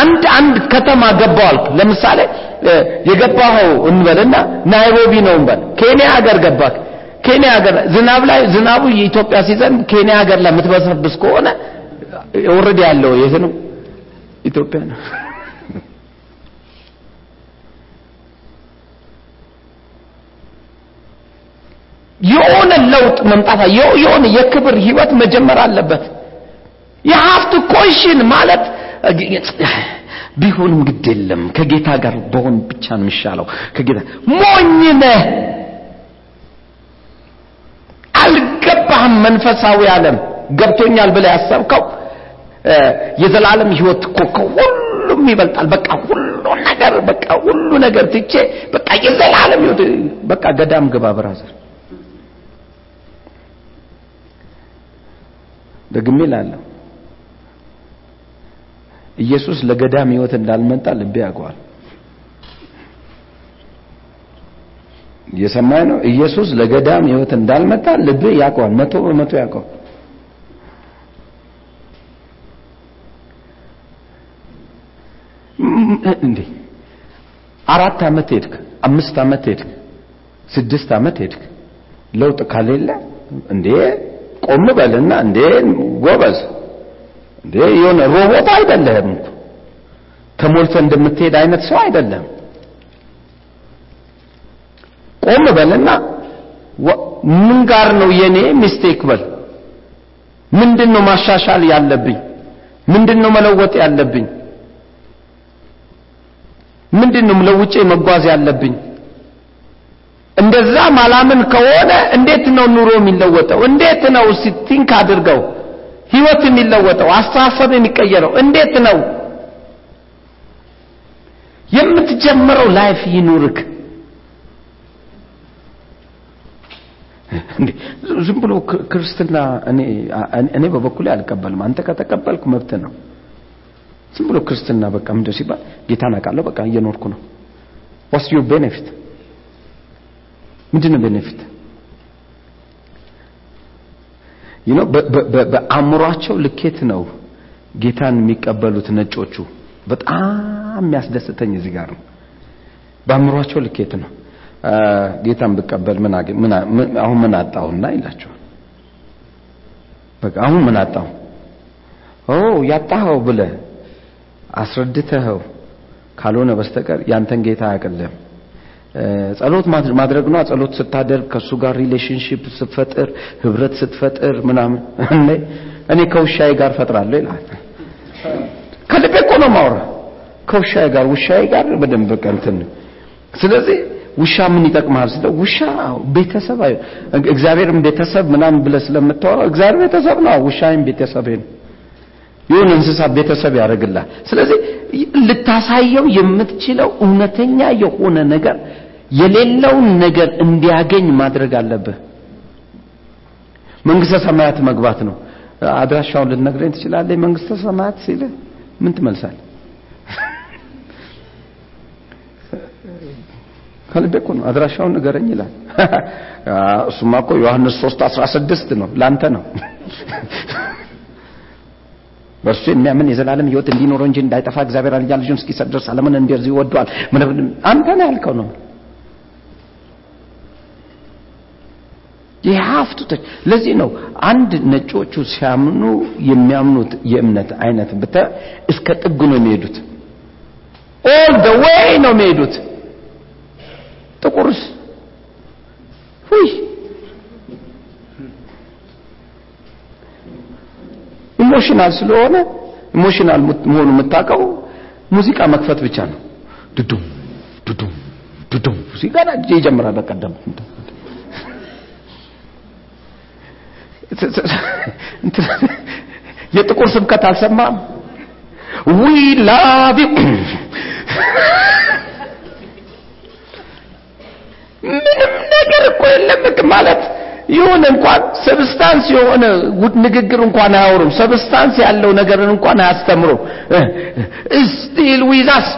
አንድ አንድ ከተማ ገባው ለምሳሌ የገባኸው እንበልና ናይሮቢ ነው እንበል። ኬንያ ሀገር ገባክ። ኬንያ ሀገር ዝናብ ላይ ዝናቡ የኢትዮጵያ ሲዘንብ ኬንያ ሀገር ላይ የምትበሰብስ ከሆነ ኦልሬዲ ያለው የት ነው ኢትዮጵያ ነው። የሆነ ለውጥ መምጣት የሆነ የክብር ህይወት መጀመር አለበት። የሀፍት ኮሽን ማለት ቢሆንም ግድ የለም ከጌታ ጋር በሆን ብቻ ነው የሚሻለው ከጌታ ሞኝ አልገባህም መንፈሳዊ ዓለም ገብቶኛል ብለ ያሰብከው የዘላለም ህይወት እኮ ከሁሉም ይበልጣል። በቃ ሁሉ ነገር በቃ ሁሉ ነገር ትቼ በቃ የዘላለም ሕይወት በቃ ገዳም ግባ ብራዘር። ደግሜ እላለሁ ኢየሱስ ለገዳም ሕይወት እንዳልመጣ ልቤ ያውቀዋል። እየሰማኝ ነው። ኢየሱስ ለገዳም ሕይወት እንዳልመጣ ልቤ ያውቀዋል። መቶ በመቶ ያውቀዋል። እንዴ አራት ዓመት ሄድክ፣ አምስት ዓመት ሄድክ፣ ስድስት ዓመት ሄድክ፣ ለውጥ ከሌለ እንዴ ቆም በልና እንዴ ጎበዝ፣ እንዴ የሆነ ሮቦት አይደለህም ተሞልተህ እንደምትሄድ አይነት ሰው አይደለም። ቆም በልና ምን ጋር ነው የኔ mistake በል። ምንድን ነው ማሻሻል ያለብኝ? ምንድን ነው መለወጥ ያለብኝ? ምንድን ነው ለውጬ መጓዝ ያለብኝ? እንደዛ ማላምን ከሆነ እንዴት ነው ኑሮ የሚለወጠው? እንዴት ነው እስቲ think አድርገው ህይወት የሚለወጠው አስተሳሰብ የሚቀየረው እንዴት ነው? የምትጀምረው life ይኑርክ። ዝም ብሎ ክርስትና እኔ በበኩሌ አልቀበልም። አንተ ከተቀበልክ መብት ነው። ዝም ብሎ ክርስትና በቃ ምንድን ሲባል ጌታን አውቃለሁ በቃ እየኖርኩ ነው። what's your benefit? ምንድን benefit? you know በአእምሯቸው ልኬት ነው ጌታን የሚቀበሉት ነጮቹ። በጣም የሚያስደስተኝ እዚህ ጋር ነው። በአእምሯቸው ልኬት ነው ጌታን ብቀበል አሁን ምን አጣሁና ይላቸዋል። በቃ አሁን ምን አጣሁ? ኦ ያጣኸው ብለህ አስረድተኸው ካልሆነ በስተቀር ያንተን ጌታ አያውቅልህም። ጸሎት ማድረግ ነው። ጸሎት ስታደርግ ከእሱ ጋር relationship ስትፈጥር፣ ህብረት ስትፈጥር ምናምን እኔ ከውሻዬ ጋር ፈጥራለሁ ይላል። ከልቤ እኮ ነው ማውራ ከውሻዬ ጋር ውሻዬ ጋር በደንብ እንትን ስለዚህ ውሻ ምን ይጠቅማል ስለ ውሻ ቤተሰብ እግዚአብሔርም ቤተሰብ ምናምን ብለህ ስለምታወራ እግዚአብሔር ቤተሰብ ነው፣ ውሻዬም ቤተሰቤ ነው። ይሁን እንስሳ ቤተሰብ ያደርግላል። ስለዚህ ልታሳየው የምትችለው እውነተኛ የሆነ ነገር የሌለውን ነገር እንዲያገኝ ማድረግ አለብህ። መንግስተ ሰማያት መግባት ነው። አድራሻውን ልትነግረኝ ትችላለህ? መንግስተ ሰማያት ሲል ምን ትመልሳለህ? ከልቤ እኮ ነው። አድራሻውን ንገረኝ ይላል። እሱማ እኮ ዮሐንስ 3 16 ነው፣ ላንተ ነው። በእርሱ የሚያምን የዘላለም ሕይወት እንዲኖረው እንጂ እንዳይጠፋ እግዚአብሔር አንድያ ልጁን እስኪሰጥ ድረስ ዓለምን እንደዚህ ይወደዋል። አንተ ነው ያልከው ነው። የሀፍቱ ለዚህ ነው አንድ ነጮቹ ሲያምኑ የሚያምኑት የእምነት አይነት ብታ እስከ ጥግ ነው የሚሄዱት። all the way ነው የሚሄዱት። ጥቁርስ ሁይ emotional ስለሆነ emotional መሆኑ የምታውቀው ሙዚቃ መክፈት ብቻ ነው። ዱዱም ዱዱም ዱዱም ሙዚቃ ይጀምራል። በቀደም የጥቁር ስብከት አልሰማም። we love ምንም ነገር እኮ የለም ማለት ይሁን እንኳን substance የሆነ ንግግር እንኳን አያወሩም። substance ያለው ነገርን እንኳን አያስተምሩ። still ዊዛስ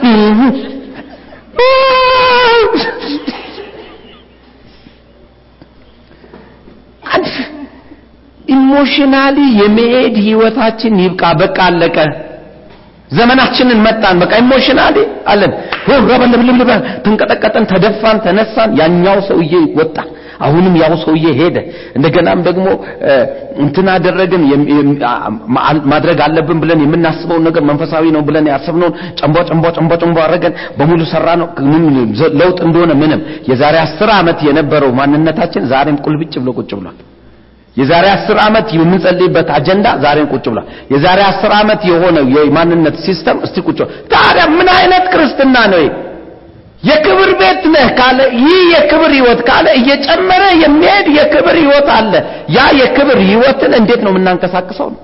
emotionally የመሄድ ህይወታችን ይብቃ። በቃ አለቀ። ዘመናችንን መጣን። በቃ emotionally አለን። ረበልብልብ ተንቀጠቀጠን፣ ተደፋን፣ ተነሳን። ያኛው ሰውዬ ወጣ። አሁንም ያው ሰውዬ ሄደ። እንደገናም ደግሞ እንትን አደረግን። ማድረግ አለብን ብለን የምናስበውን ነገር መንፈሳዊ ነው ብለን ያሰብነውን ጨንቧ ጨንቧ ጨንቧ ጨንቧ አደረገን። በሙሉ ሰራ ነው ለውጥ እንደሆነ ምንም የዛሬ አስር ዓመት የነበረው ማንነታችን ዛሬም ቁልብጭ ብሎ ቁጭ ብሏል። የዛሬ አስር ዓመት የምንጸልይበት አጀንዳ ዛሬም ቁጭ ብሏል። የዛሬ አስር ዓመት የሆነው የማንነት system እስቲ ቁጭ ታዲያ ምን አይነት ክርስትና ነው? የክብር ቤት ነህ ካለ ይህ የክብር ህይወት ካለ እየጨመረ የሚሄድ የክብር ህይወት አለ። ያ የክብር ህይወትን እንዴት ነው የምናንቀሳቅሰው? ነው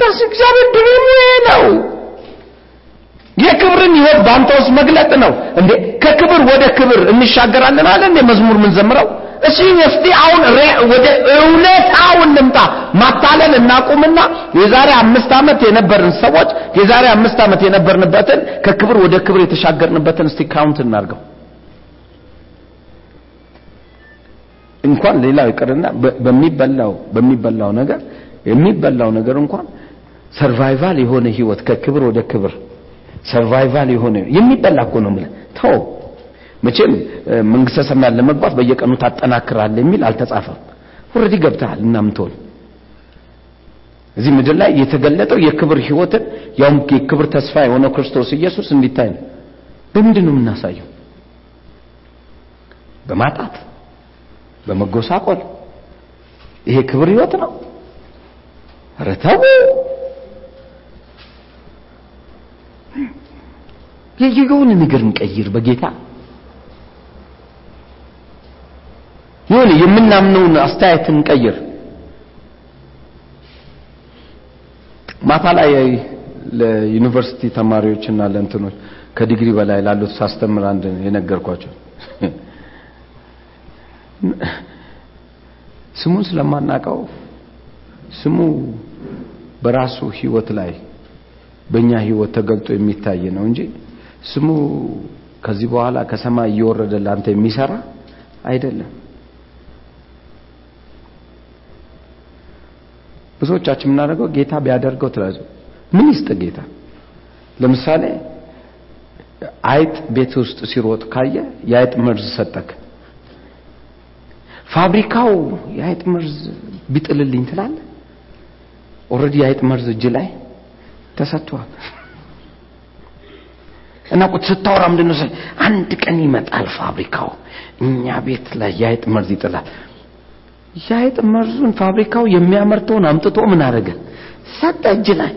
ዳስ እግዚአብሔር dream ኡ ነው። የክብርን ህይወት በአንተ ውስጥ መግለጥ ነው እንዴ ከክብር ወደ ክብር እንሻገራለን አለ እንዴ መዝሙር ምን ዘምረው እሺ እስቲ አሁን ወደ እውነታው እንምጣ ማታለል እናቁምና የዛሬ አምስት ዓመት የነበርን ሰዎች የዛሬ አምስት ዓመት የነበርንበትን ከክብር ወደ ክብር የተሻገርንበትን እስቲ count እናርገው። እንኳን ሌላው ይቅርና በሚበላው በሚበላው ነገር የሚበላው ነገር እንኳን survival የሆነ ህይወት ከክብር ወደ ክብር survival የሆነ የሚበላ እኮ ነው የምልህ። ተው መቼም መንግስተ ሰማያት ለመግባት በየቀኑ ታጠናክራለህ የሚል አልተጻፈም። already ገብተሃል እናምትሆን እዚህ ምድር ላይ የተገለጠው የክብር ህይወትን ያውም የክብር ተስፋ የሆነው ክርስቶስ ኢየሱስ እንዲታይ ነው። በምንድን ነው የምናሳየው? በማጣት በመጎሳቆል። ይሄ ክብር ህይወት ነው። ኧረ ተው! ነገር እንቀይር በጌታ የሆነ የምናምነውን አስተያየት እንቀይር ማታ ላይ ለዩኒቨርሲቲ ተማሪዎችና ለእንትኖች ከዲግሪ በላይ ላሉት ሳስተምር አንድ የነገርኳቸው። ስሙን ስለማናቀው ስሙ በራሱ ህይወት ላይ በእኛ ህይወት ተገልጦ የሚታይ ነው እንጂ ስሙ ከዚህ በኋላ ከሰማይ እየወረደ ላንተ የሚሰራ አይደለም ብዙዎቻችን የምናደርገው ጌታ ቢያደርገው ትላዙ ምን ይስጥ ጌታ? ለምሳሌ አይጥ ቤት ውስጥ ሲሮጥ ካየ የአይጥ መርዝ ሰጠክ። ፋብሪካው የአይጥ መርዝ ቢጥልልኝ ትላለ already የአይጥ መርዝ እጅ ላይ ተሰጥቷል። እና ቁጥ ስታወራ ምንድን ነው አንድ ቀን ይመጣል ፋብሪካው። እኛ ቤት ላይ የአይጥ መርዝ ይጥላል የአይጥ መርዙን ፋብሪካው የሚያመርተውን አምጥቶ ምን አደረገ? ሰጠ እጅ ላይ።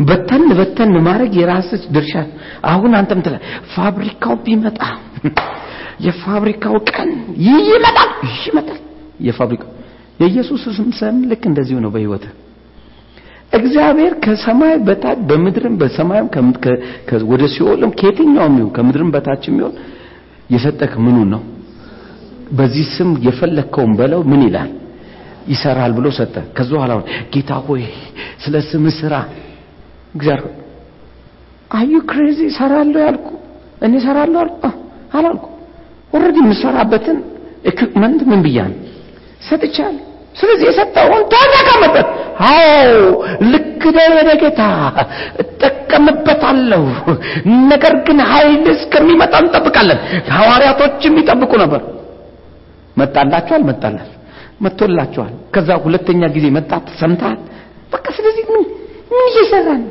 በተን በተን ማድረግ የራስህ ድርሻ አሁን አንተም ትላ ፋብሪካው ቢመጣ የፋብሪካው ቀን ይመጣል ይመጣል። የፋብሪካው የኢየሱስ ስም ልክ እንደዚሁ ነው በህይወት እግዚአብሔር ከሰማይ በታች በምድርም በሰማይም ወደ ሲኦልም ከየትኛውም ይሁን ከምድርም በታች የሚሆን የሰጠክ ምኑ ነው በዚህ ስም የፈለግከውን በለው ምን ይላል? ይሰራል ብሎ ሰጠ። ከዚ በኋላ ጌታ ሆይ ስለ ስም ስራ። እግዚአብሔር አዩ ክሬዚ ሰራለሁ ያልኩ። እኔ ሰራለሁ አልኩ። አላልኩ። ኦልሬዲ የምሰራበትን ኢኩፕመንት ምን ብያን ሰጥቻል ስለዚህ የሰጠውን ተጠቀምበት አዎ ልክ ወደ ጌታ እጠቀምበታለሁ። ነገር ግን ኃይል እስከሚመጣ እንጠብቃለን። ሐዋርያቶችም ይጠብቁ ነበር መጣላቸው አልመጣላል መጥቶላቸዋል ከዛ ሁለተኛ ጊዜ መጣት ሰምታል በቃ ስለዚህ ምን? ምን እየሰራ ነው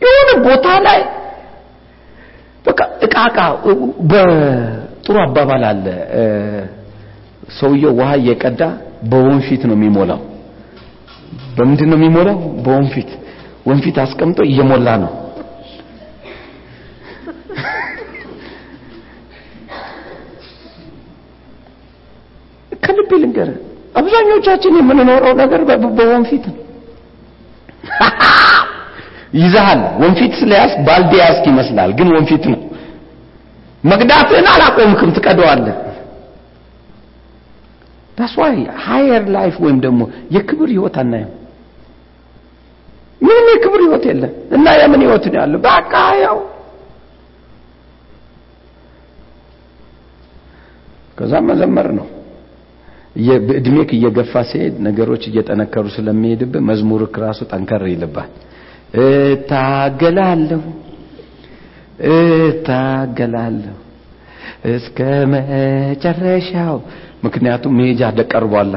የሆነ ቦታ ላይ በቃ እቃ እቃ በጥሩ አባባል አለ። ሰውየው ውሃ እየቀዳ በወንፊት ነው የሚሞላው። በምንድን ነው የሚሞላው? በወንፊት። ወንፊት አስቀምጦ እየሞላ ነው ከልቤ ልንገር አብዛኞቻችን የምንኖረው ነገር በወንፊት ነው። ይዛሃል ወንፊት ስለያዝ ባልዲ ይመስላል ግን ወንፊት ነው። መቅዳትህን አላቆምክም ትቀደዋለህ። Why higher life ወይም ደግሞ የክብር ህይወት አናየም ምንም የክብር ህይወት የለም እና የምን ህይወት ነው ያለው? በቃ ያው ከዛ መዘመር ነው እድሜክ እየገፋ ሲሄድ ነገሮች እየጠነከሩ ስለሚሄድብህ መዝሙርክ ራሱ ጠንከር ይልባል እታገላለሁ እታገላለሁ እስከ መጨረሻው። ምክንያቱም መሄጃ ደቀርቧላ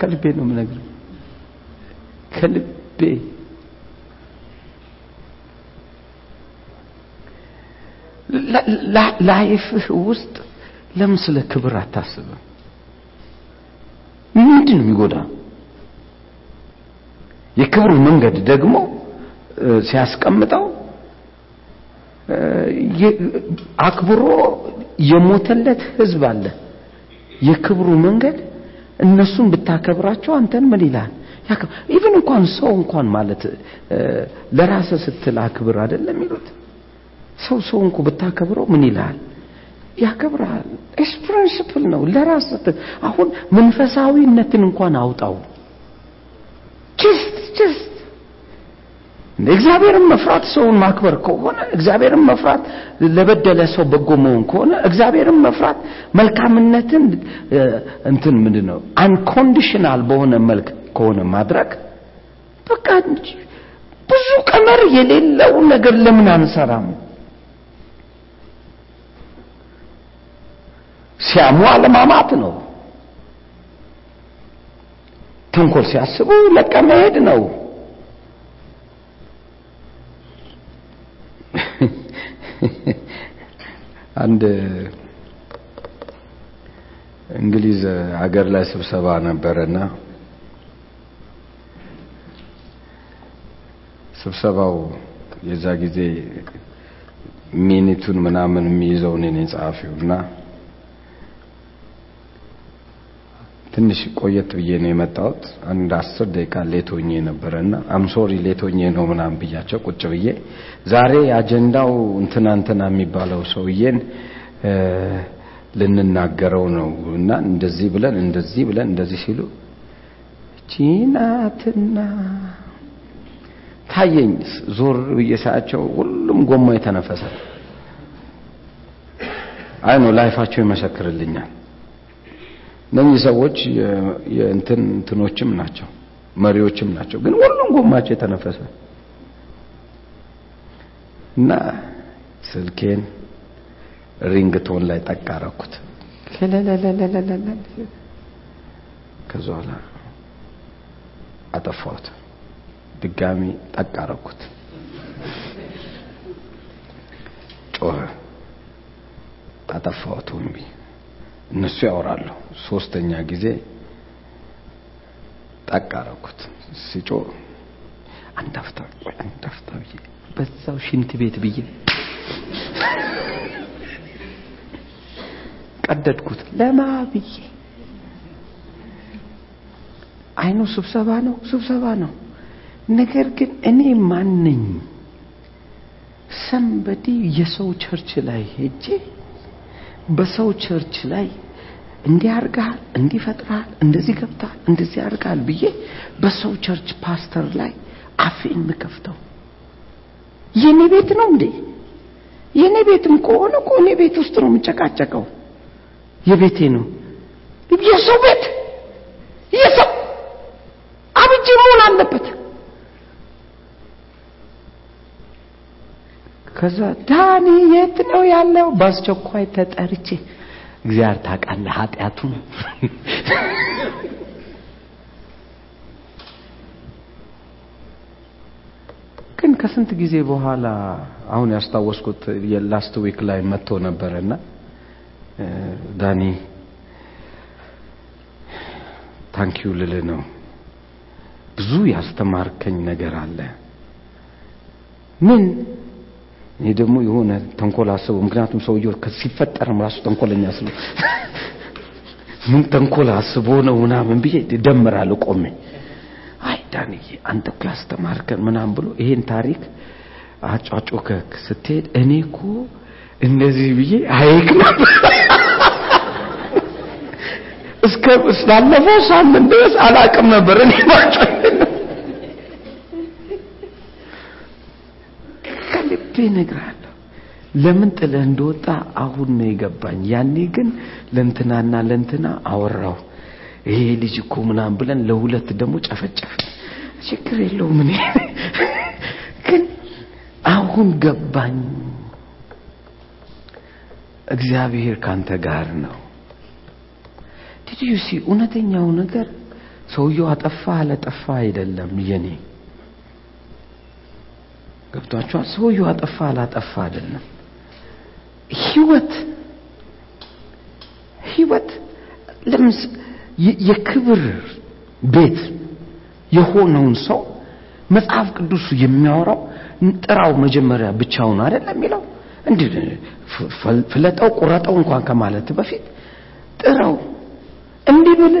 ከልቤ ነው የምነግርህ። ከልቤ ላይፍህ ውስጥ ለምን ስለ ክብር አታስብም? ምንድን ነው የሚጎዳ? የክብሩ መንገድ ደግሞ ሲያስቀምጠው አክብሮ የሞተለት ህዝብ አለ። የክብሩ መንገድ እነሱን ብታከብራቸው አንተን ምን ይላል? even እንኳን ሰው እንኳን ማለት ለራስ ስትል አክብር አይደለም የሚሉት ሰው ሰው እንኳ ብታከብረው ምን ይላል? ያከብራል። it's principle ነው። ለራስ አሁን መንፈሳዊነትን እንኳን አውጣው። just just እግዚአብሔርን መፍራት ሰውን ማክበር ከሆነ እግዚአብሔርን መፍራት ለበደለ ሰው በጎ መሆን ከሆነ እግዚአብሔርን መፍራት መልካምነትን እንትን ምንድን ነው unconditional በሆነ መልክ ከሆነ ማድረግ በቃ ብዙ ቀመር የሌለው ነገር ለምን አንሰራም ሲያሙ አለማማት ነው። ተንኮል ሲያስቡ ለቀ መሄድ ነው። አንድ እንግሊዝ ሀገር ላይ ስብሰባ ነበረና ስብሰባው የዛ ጊዜ minute ኡን ምናምን የሚይዘው እኔ ነኝ ጸሐፊውና ትንሽ ቆየት ብዬ ነው የመጣሁት። አንድ አስር ደቂቃ late ሆኜ ነበረና I'm sorry late ሆኜ ነው ምናምን ብያቸው ቁጭ ብዬ ዛሬ አጀንዳው እንትና እንትና የሚባለው ሰውዬን ልንናገረው ነው እና እንደዚህ ብለን እንደዚህ ብለን እንደዚህ ሲሉ ቺናትና ታየኝ። ዞር ብዬ ሳያቸው ሁሉም ጎማ የተነፈሰ። I know life አቸው ይመሰክርልኛል እነዚህ ሰዎች የእንትን እንትኖችም ናቸው መሪዎችም ናቸው። ግን ሁሉም ጎማቸው የተነፈሰ እና ስልኬን ringtone ላይ ጠቅ አረኩት። ከዛ በኋላ አጠፋሁት። ድጋሚ ጠቅ ጮኸ። አጠፋሁት ወንቢ እነሱ ያወራሉ። ሶስተኛ ጊዜ ጠቅ አረኩት ሲጮ አንድ አፍታ ብዬ በዛው ሽንት ቤት ብዬ ቀደድኩት። ለማ ብዬ አይኑ ስብሰባ ነው ስብሰባ ነው። ነገር ግን እኔ ማን ነኝ ሰንበዲ የሰው ቸርች ላይ ሄጄ በሰው ቸርች ላይ እንዲህ አርጋል እንዲህ ፈጥራል እንደዚህ ገብታል እንደዚህ አርጋል ብዬ በሰው ቸርች ፓስተር ላይ አፌን ምከፍተው። የኔ ቤት ነው እንዴ? የኔ ቤትም ከሆነ እኮ እኔ ቤት ውስጥ ነው የምጨቃጨቀው። የቤቴ ነው። የሰው ቤት? የሰው አብጅ መሆን አለበት ከዛ ዳኒ የት ነው ያለው? በአስቸኳይ ተጠርቼ እግዚአብሔር ታውቃለህ ኃጢአቱን? ግን ከስንት ጊዜ በኋላ አሁን ያስታወስኩት የ last week ላይ መጥቶ ነበረና ዳኒ thank you ልል ነው። ብዙ ያስተማርከኝ ነገር አለ። ምን እኔ ደግሞ የሆነ ተንኮል አስቡ ምክንያቱም ሰውየው ሲፈጠርም ራሱ ተንኮለኛ ስለ ምን ተንኮል አስቦ ነው ምናምን ብዬ ደምራለሁ ቆሜ። አይ ዳንዬ አንተ እኮ ያስተማርከን ምናምን ብሎ ይሄን ታሪክ አጫጮከ ስትሄድ እኔ እኮ እንደዚህ ብዬ አይክ ነበር። እስከ ስላለፈው ሳምንት ድረስ አላቅም ነበር እኔ ማጮ ከልቤ እነግርሃለሁ። ለምን ጥለህ እንደወጣ አሁን ነው የገባኝ። ያኔ ግን ለእንትናና ለእንትና አወራው ይሄ ልጅ እኮ ምናምን ብለን ለሁለት ደግሞ ጨፈጨፍ ችግር የለውም እኔ ግን አሁን ገባኝ። እግዚአብሔር ካንተ ጋር ነው። ዲዲዩሲ እውነተኛው ነገር ሰውየው አጠፋ አለጠፋ አይደለም የኔ ገብቷቸዋል? ሰውየው አጠፋ አላጠፋ አይደለም። ህይወት ህይወት ለምስ የክብር ቤት የሆነውን ሰው መጽሐፍ ቅዱሱ የሚያወራው ጥራው መጀመሪያ ብቻውን አይደለም የሚለው? እንዲህ ፍለጠው ቁረጠው እንኳን ከማለት በፊት ጥራው እንዲህ ብል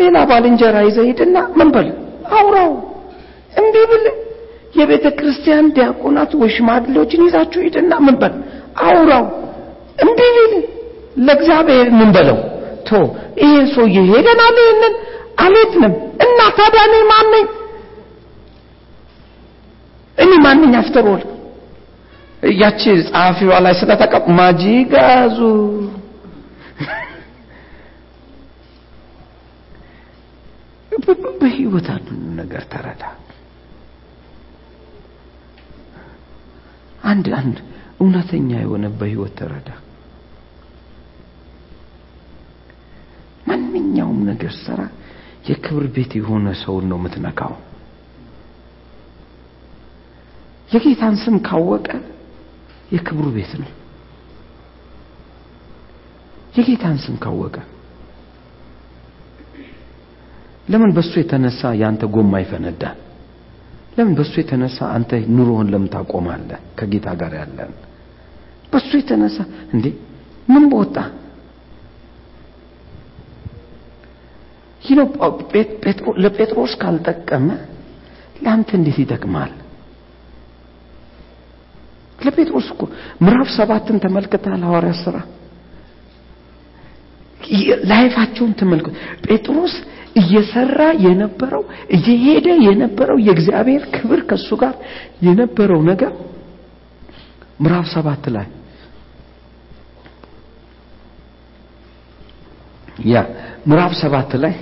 ሌላ ባልንጀራ ይዘህ ሂድና ምን በል? አውራው እምቢ ብል የቤተ ክርስቲያን ዲያቆናት ወይ ሽማግሌዎችን ይዛችሁ ሂድና ምን በል? አውራው። እምቢ ቢል ለእግዚአብሔር ምን በለው? ቶ ይሄን ሰውዬ ሄደናል ይሄንን አልሄድንም። እና ታዲያ እኔ ማን እኔ ማንኝ አፍተሮል ያቺ ጸሐፊዋ ላይ ስለተቀብ ማጂጋዙ በህይወት አንዱ ነገር ተረዳ አንድ አንድ እውነተኛ የሆነ በህይወት ተረዳ። ማንኛውም ነገር ሰራ የክብር ቤት የሆነ ሰውን ነው የምትነካው። የጌታን ስም ካወቀ የክብሩ ቤት ነው። የጌታን ስም ካወቀ ለምን በሱ የተነሳ ያንተ ጎማ ይፈነዳል ለምን? በሱ የተነሳ አንተ ኑሮህን ለምን ታቆማለህ? ከጌታ ጋር ያለን በሱ የተነሳ እንዴ? ምን በወጣ? ለጴጥሮስ ካልጠቀመ ለአንተ እንዴት ይጠቅማል ለጴጥሮስ እኮ ምዕራፍ ሰባትን ተመልክተሃል? ሐዋርያ ስራ ላይፋቸውን ተመልከቱ ጴጥሮስ እየሰራ የነበረው እየሄደ የነበረው የእግዚአብሔር ክብር ከሱ ጋር የነበረው ነገር ምዕራፍ ሰባት ላይ ያ ምዕራፍ ሰባት ላይ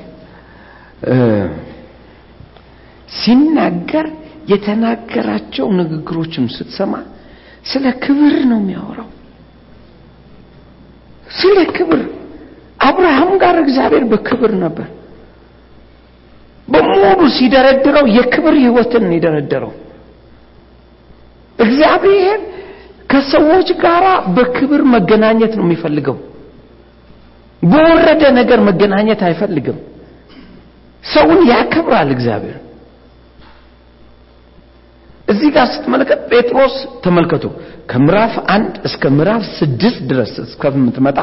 ሲናገር የተናገራቸው ንግግሮችም ስትሰማ ስለ ክብር ነው የሚያወራው። ስለ ክብር። አብርሃም ጋር እግዚአብሔር በክብር ነበር በሙሉ ሲደረድረው የክብር ህይወትን ነው የደረደረው። እግዚአብሔር ከሰዎች ጋር በክብር መገናኘት ነው የሚፈልገው። በወረደ ነገር መገናኘት አይፈልግም። ሰውን ያከብራል እግዚአብሔር። እዚህ ጋር ስትመለከት ጴጥሮስ ተመልከቱ ከምዕራፍ አንድ እስከ ምዕራፍ ስድስት ድረስ እስከምትመጣ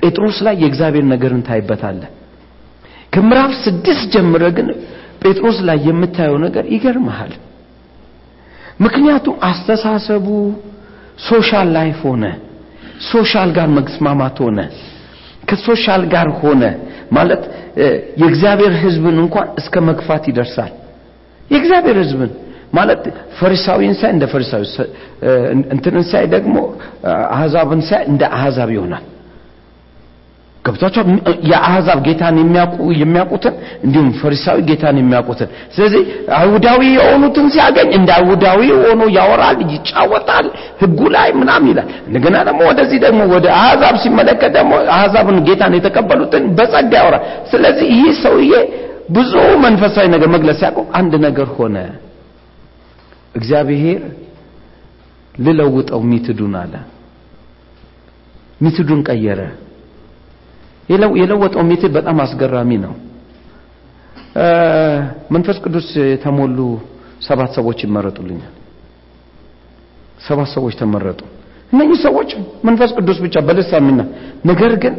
ጴጥሮስ ላይ የእግዚአብሔር ነገርን ታይበታለ ከምዕራፍ ስድስት ጀምረ ግን ጴጥሮስ ላይ የምታየው ነገር ይገርመሃል ምክንያቱም አስተሳሰቡ social life ሆነ social ጋር መስማማት ሆነ ከ social ጋር ሆነ ማለት የእግዚአብሔር ህዝብን እንኳን እስከ መግፋት ይደርሳል። የእግዚአብሔር ህዝብን ማለት ፈሪሳዊን ሳይ እንደ ፈሪሳዊ እንትንን ሳይ ደግሞ አህዛብን ሳይ እንደ አህዛብ ይሆናል ገብቷቸው የአህዛብ ጌታን የሚያውቁ የሚያውቁትን እንዲሁም ፈሪሳዊ ጌታን የሚያውቁትን። ስለዚህ አይሁዳዊ የሆኑትን ሲያገኝ እንደ አይሁዳዊ ሆኖ ያወራል ይጫወታል ህጉ ላይ ምናም ይላል። እንደገና ደግሞ ወደዚህ ደግሞ ወደ አህዛብ ሲመለከት ደግሞ አህዛብን ጌታን የተቀበሉትን በጸጋ ያወራል። ስለዚህ ይህ ሰውዬ ብዙ መንፈሳዊ ነገር መግለጽ ሲያውቀው አንድ ነገር ሆነ። እግዚአብሔር ልለውጠው method ኡን አለ። method ኡን ቀየረ የለወጠው method በጣም አስገራሚ ነው። መንፈስ ቅዱስ የተሞሉ ሰባት ሰዎች ይመረጡልኛል። ሰባት ሰዎች ተመረጡ። እነኚህ ሰዎች መንፈስ ቅዱስ ብቻ በልሳሚና ነገር ግን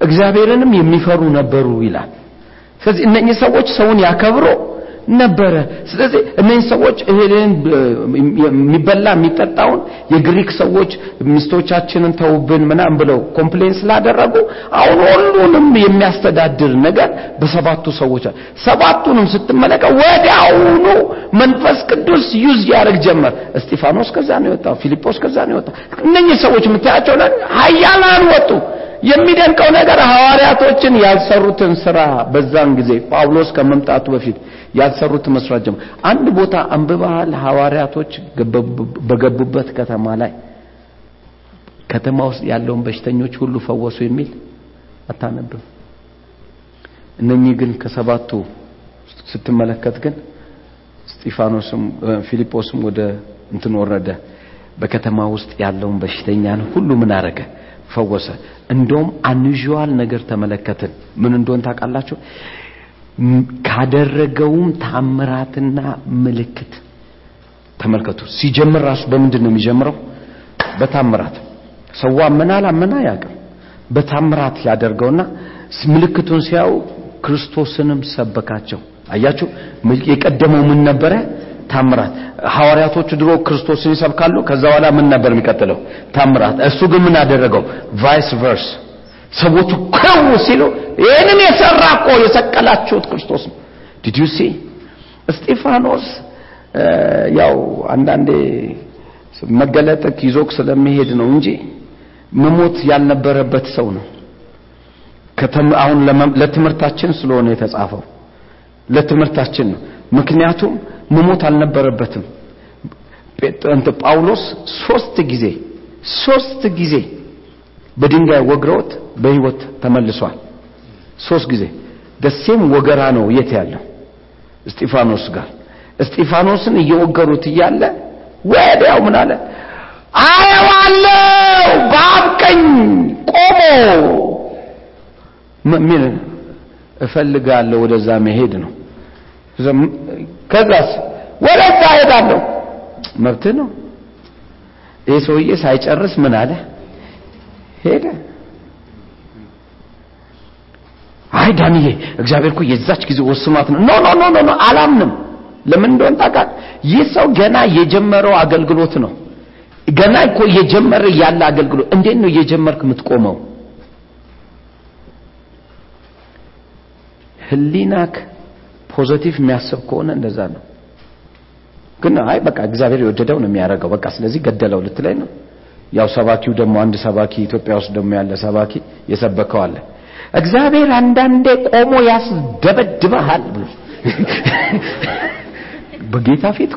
እግዚአብሔርንም የሚፈሩ ነበሩ ይላል። ስለዚህ እነኚህ ሰዎች ሰውን ያከብሮ ነበረ። ስለዚህ እነዚህ ሰዎች እህልን የሚበላ የሚጠጣውን የግሪክ ሰዎች ሚስቶቻችንን ተውብን ምናም ብለው complain ስላደረጉ አሁን ሁሉንም የሚያስተዳድር ነገር በሰባቱ ሰዎች ሰባቱንም ስትመለከት ወዲያውኑ መንፈስ ቅዱስ ዩዝ ያደርግ ጀመር። እስጢፋኖስ ከዛ ነው የወጣው ፊልጶስ ከዛ ነው የወጣው። እነኚህ ሰዎች የምታያቸው ሀያላን ወጡ የሚደንቀው ነገር ሐዋርያቶችን ያልሰሩትን ስራ በዛን ጊዜ ጳውሎስ ከመምጣቱ በፊት ያልሰሩት መስራት ጀመር አንድ ቦታ አንብበሃል? ሐዋርያቶች በገቡበት ከተማ ላይ? ከተማ ውስጥ ያለውን በሽተኞች ሁሉ ፈወሱ የሚል? አታነብም። እነኚህ ግን ከሰባቱ ስትመለከት ግን ስጢፋኖስም ፊልጶስም ወደ እንትን ወረደ። በከተማ ውስጥ ያለውን በሽተኛን ሁሉ ምን አረገ? ፈወሰ እንደውም አንዥዋል ነገር ተመለከትን። ምን እንደሆን ታውቃላችሁ? ካደረገውም ታምራትና ምልክት ተመልከቱ። ሲጀምር ራሱ በምንድን ነው የሚጀምረው? በታምራት። ሰው አመና አላመና ያቅም በታምራት ያደርገውና ምልክቱን ሲያው ክርስቶስንም ሰበካቸው። አያችሁ፣ የቀደመው ምን ነበረ? ታምራት። ሐዋርያቶቹ ድሮ ክርስቶስን ይሰብካሉ። ከዛ በኋላ ምን ነበር የሚቀጥለው? ታምራት። እሱ ግን ምን አደረገው? vice versa። ሰዎቹ ዋው ሲሉ ይህንን የሰራ እኮ የሰቀላችሁት ክርስቶስ ነው። did you see እስጢፋኖስ ያው አንዳንዴ መገለጥ ይዞክ ስለሚሄድ ነው እንጂ መሞት ያልነበረበት ሰው ነው። አሁን ለትምህርታችን ስለሆነ የተጻፈው ለትምህርታችን ነው። ምክንያቱም መሞት አልነበረበትም። ጳውሎስ ሶስት ጊዜ ሶስት ጊዜ በድንጋይ ወግረውት በህይወት ተመልሷል። ሶስት ጊዜ ደሴም ወገራ ነው የት ያለው እስጢፋኖስ ጋር እስጢፋኖስን እየወገሩት እያለ ወዲያው ምን አለ? አየዋለሁ በአብ ቀኝ ቆሞ ምን እፈልጋለሁ ወደዛ መሄድ ነው። ከዛስ ወደዛ ሄዳለሁ። መብት ነው። ይህ ሰውዬ ሳይጨርስ ምን አለ? ሄደ። አይ ዳንዬ፣ እግዚአብሔር እኮ የዛች ጊዜ ወስኗት ነው። no no no no አላምንም። ለምን እንደሆነ ታውቃለህ? ይህ ሰው ገና የጀመረው አገልግሎት ነው። ገና እኮ እየጀመረ ያለ አገልግሎት። እንዴት ነው እየጀመርክ የምትቆመው? ህሊናክ positive የሚያስብ ከሆነ እንደዛ ነው። ግን አይ በቃ እግዚአብሔር የወደደው ነው የሚያደርገው፣ በቃ ስለዚህ ገደለው ልትለኝ ነው። ያው ሰባኪው ደግሞ አንድ ሰባኪ ኢትዮጵያ ውስጥ ደግሞ ያለ ሰባኪ የሰበከው አለ። እግዚአብሔር አንዳንዴ ቆሞ ያስደበድበሃል ብሎ በጌታ ፊት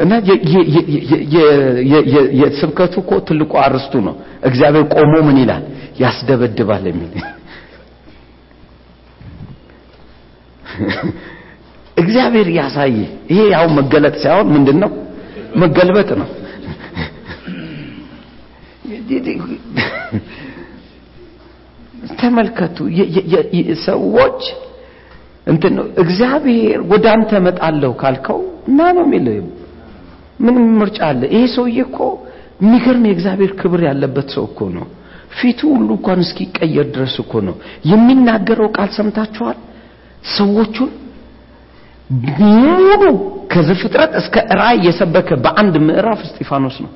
እና የስብከቱ እኮ ትልቁ አርስቱ ነው። እግዚአብሔር ቆሞ ምን ይላል? ያስደበድባል የሚል እግዚአብሔር ያሳየ። ይሄ ያው መገለጥ ሳይሆን ምንድን ነው? መገልበጥ ነው። ተመልከቱ። ሰዎች እንትን ነው። እግዚአብሔር ወደ አንተ እመጣለሁ ካልከው እና ነው የሚል ምንም ምርጫ አለ። ይሄ ሰውዬ እኮ የሚገርም የእግዚአብሔር ክብር ያለበት ሰው እኮ ነው። ፊቱ ሁሉ እንኳን እስኪቀየር ድረስ እኮ ነው። የሚናገረው ቃል ሰምታችኋል ሰዎቹን ሙሉ ከዘፍጥረት እስከ ራእይ የሰበከ በአንድ ምዕራፍ እስጢፋኖስ ነው።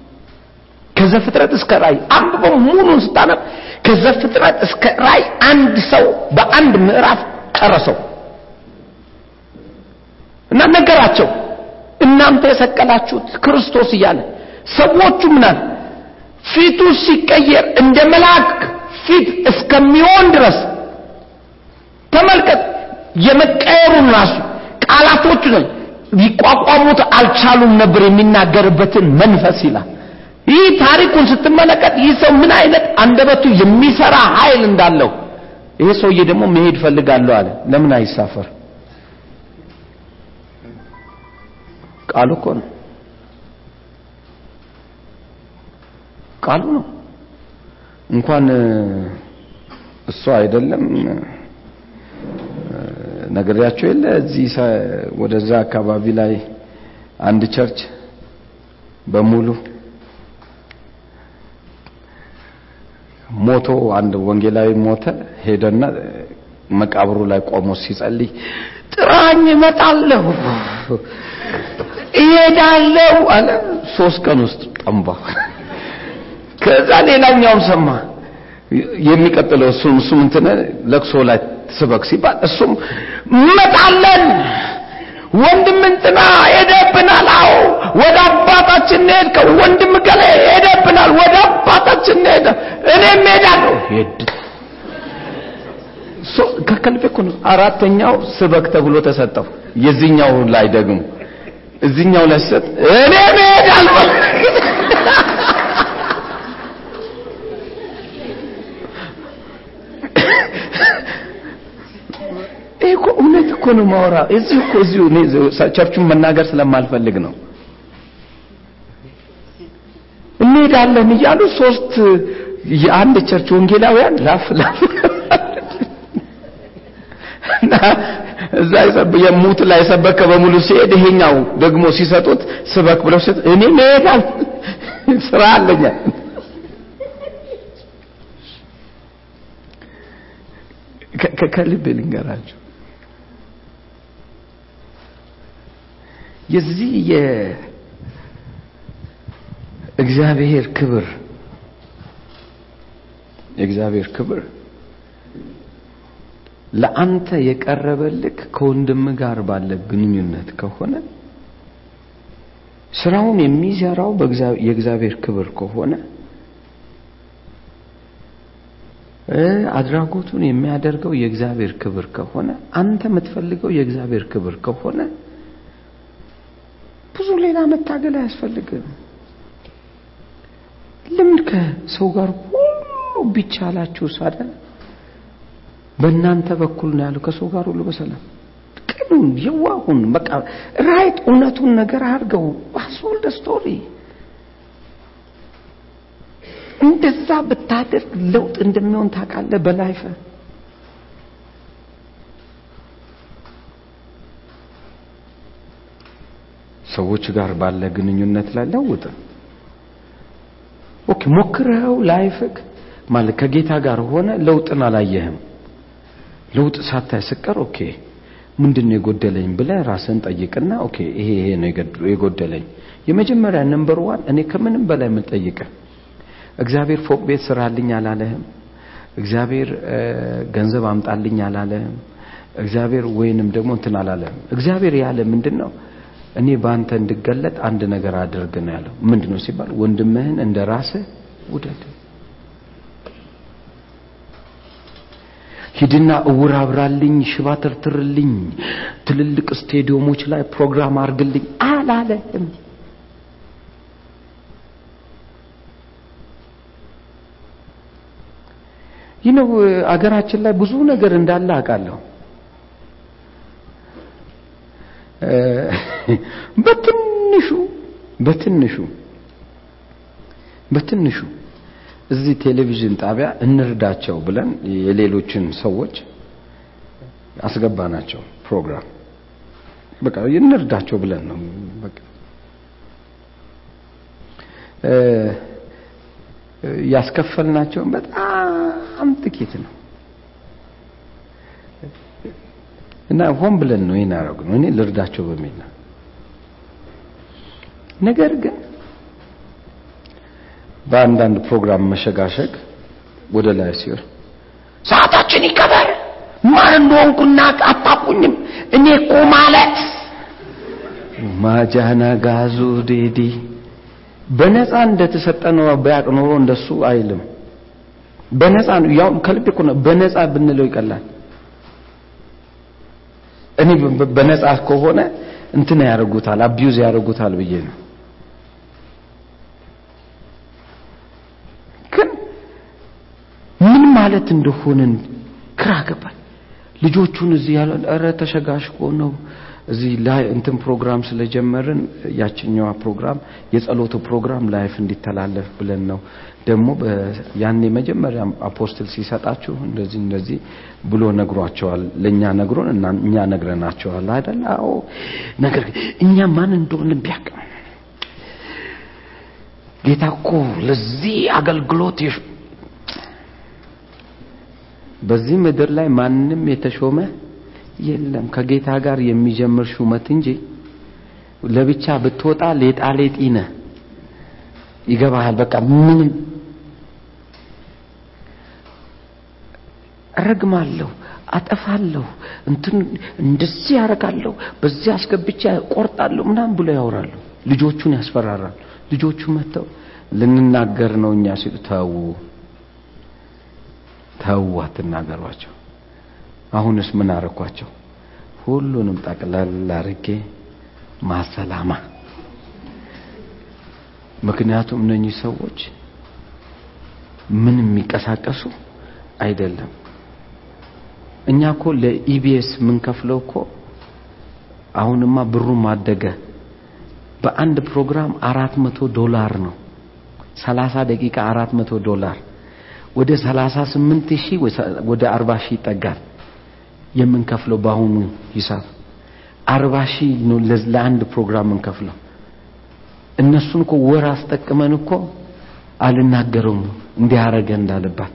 ከዘፍጥረት እስከ ራእይ አንብበው ሙሉን ስታነብ ከዘፍጥረት እስከ ራእይ አንድ ሰው በአንድ ምዕራፍ ጨረሰው እና ነገራቸው። እናንተ የሰቀላችሁት ክርስቶስ እያለ ሰዎቹ ምናል ፊቱ ሲቀየር እንደ መልአክ ፊት እስከሚሆን ድረስ ተመልከት የመቀየሩን ራሱ ቃላቶቹ ሊቋቋሙት አልቻሉም ነበር የሚናገርበትን መንፈስ ይላል። ይህ ታሪኩን ስትመለከት ይህ ሰው ምን አይነት አንደበቱ የሚሰራ ኃይል እንዳለው ይሄ ሰውዬ ደግሞ መሄድ ፈልጋለሁ አለ። ለምን አይሳፈር? ቃሉ እኮ ነው። ቃሉ ነው። እንኳን እሱ አይደለም ነገሪያቸው የለ? እዚህ ወደዛ አካባቢ ላይ አንድ ቸርች በሙሉ ሞቶ አንድ ወንጌላዊ ሞተ ሄደና መቃብሩ ላይ ቆሞ ሲጸልይ ጥራኝ እመጣለሁ እሄዳለሁ አለ። ሶስት ቀን ውስጥ ጠንባ። ከዛ ሌላኛውም ሰማ። የሚቀጥለው እሱም እሱም እንትን ለቅሶ ላይ ስበክ ሲባል እሱም መጣለን። ወንድም እንትና ሄደብናል። አዎ ወደ አባታችን ሄድከው ወንድም ገሌ ሄደብናል። ወደ አባታችን ሄደ እኔም ሄዳለሁ ሄድ። ከከልቤ እኮ ነው። አራተኛው ስበክ ተብሎ ተሰጠው። የዚህኛው ላይ ደግሞ እዚህኛው ላይ ሰጥ እኔም ሄዳለሁ ይሄ እኮ እውነት እኮ ነው ማወራ እዚህ እኮ እዚሁ ቸርቹን መናገር ስለማልፈልግ ነው። እንሄዳለን እያሉ ሶስት የአንድ ቸርች ወንጌላውያን ላፍ ላፍ እዛ የሙት ላይ ሰበከ በሙሉ ሲሄድ ይሄኛው ደግሞ ሲሰጡት ስበክ ብለው ሲሰጥ እኔ መሄዳል ስራ አለኛ ከልብ ልንገራችሁ የዚህ የእግዚአብሔር ክብር የእግዚአብሔር ክብር ለአንተ የቀረበልክ ከወንድም ጋር ባለ ግንኙነት ከሆነ ስራውን የሚሰራው የእግዚአብሔር ክብር ከሆነ አድራጎቱን የሚያደርገው የእግዚአብሔር ክብር ከሆነ አንተ የምትፈልገው የእግዚአብሔር ክብር ከሆነ ብዙ ሌላ መታገል አያስፈልግም። ለምን ከሰው ጋር ሁሉ ቢቻላችሁ ሳደ በእናንተ በኩል ነው ያለው። ከሰው ጋር ሁሉ በሰላም ቅኑን የዋሁን በቃ ራይት እውነቱን ነገር አድርገው አስወልደ ስቶሪ። እንደዛ ብታደርግ ለውጥ እንደሚሆን ታውቃለህ በላይፈ ሰዎች ጋር ባለ ግንኙነት ላይ ለውጥ። okay ሞክረው life ክ? ማለት ከጌታ ጋር ሆነ ለውጥን አላየህም? ለውጥ ሳታይ ስቀር ኦኬ ምንድነው የጎደለኝ ብለ ራስን ጠይቅና okay ይሄ ይሄ ነው የጎደለኝ። የመጀመሪያ number one እኔ ከምንም በላይ የምጠይቅ እግዚአብሔር ፎቅ ቤት ስራልኝ አላለህም? እግዚአብሔር ገንዘብ አምጣልኝ አላለህም? እግዚአብሔር ወይንም ደግሞ እንትን አላለህም? እግዚአብሔር ያለ ምንድን ነው እኔ በአንተ እንድገለጥ አንድ ነገር አድርግ ነው ያለው። ምንድን ነው ሲባል ወንድምህን እንደ ራስህ ውደድ። ሂድና እውር አብራልኝ ሽባ ትርትርልኝ ትልልቅ ስቴዲየሞች ላይ ፕሮግራም አርግልኝ አላለህም ይህ ነው አገራችን ላይ ብዙ ነገር እንዳለ አውቃለሁ በትንሹ በትንሹ በትንሹ እዚህ ቴሌቪዥን ጣቢያ እንርዳቸው ብለን የሌሎችን ሰዎች አስገባናቸው ፕሮግራም። በቃ እንርዳቸው ብለን ነው። ያስከፈልናቸውን በጣም ጥቂት ነው እና ሆን ብለን ነው ይህን ያደረግነው እኔ ልርዳቸው በሚል ነው። ነገር ግን በአንዳንድ ፕሮግራም መሸጋሸግ ወደ ላይ ሲሆን ሰዓታችን ይከበር! ማን እንደሆንኩና አታቁኝም! እኔ እኮ ማለት ማጃና ጋዙ ዴዲ በነፃ እንደተሰጠ ነው ቢያቅ ኖሮ እንደሱ አይልም። በነፃ ነው። ያው ከልብ እኮ ነው። በነፃ ብንለው ይቀላል እኔ በነፃ ከሆነ እንትን ያደርጉታል አቢዩዝ ያደርጉታል ብዬ ነው። ግን ምን ማለት እንደሆነን ግራ ገባኝ። ልጆቹን እዚህ ያለ ኧረ ተሸጋሽቆ ነው። እዚህ ላይ እንትን ፕሮግራም ስለጀመርን ያችኛዋ ፕሮግራም የጸሎቱ ፕሮግራም live እንዲተላለፍ ብለን ነው ደግሞ ያኔ መጀመሪያ apostle ሲሰጣችሁ እንደዚህ እንደዚህ ብሎ ነግሯቸዋል። ለእኛ ነግሮን እኛ ነግረናቸዋል አይደል? አዎ። ነገር እኛ ማን እንደሆነ ቢያቅ ጌታ እኮ ለዚህ አገልግሎት በዚህ ምድር ላይ ማንም የተሾመ የለም። ከጌታ ጋር የሚጀምር ሹመት እንጂ ለብቻ ብትወጣ ሌጣ ሌጢ ነህ ይገባሃል። በቃ ምንም ረግማለሁ አጠፋለሁ እንትን እንደዚህ ያረጋለሁ በዚህ አስገብቻ ቆርጣለሁ ምናምን ብሎ ያወራሉ። ልጆቹን ያስፈራራሉ። ልጆቹ መጥተው ልንናገር ነው እኛ ሲሉ ተው ተው አትናገሯቸው። አሁንስ ምን አረኳቸው ሁሉንም ጠቅለል አርጌ ማሰላማ ምክንያቱም እነኚህ ሰዎች ምን የሚንቀሳቀሱ አይደለም። እኛ እኮ ለኢቢኤስ የምንከፍለው እኮ አሁንማ ብሩም አደገ በአንድ ፕሮግራም አራት መቶ ዶላር ነው። ሰላሳ ደቂቃ አራት መቶ ዶላር። ወደ ሰላሳ ስምንት ሺህ ወደ አርባ ሺህ ይጠጋል የምንከፍለው በአሁኑ ሂሳብ። አርባ ሺህ ለአንድ ፕሮግራም የምንከፍለው እነሱን እኮ ወር አስጠቅመን እኮ አልናገረውም። እንዲያረገ እንዳለባት።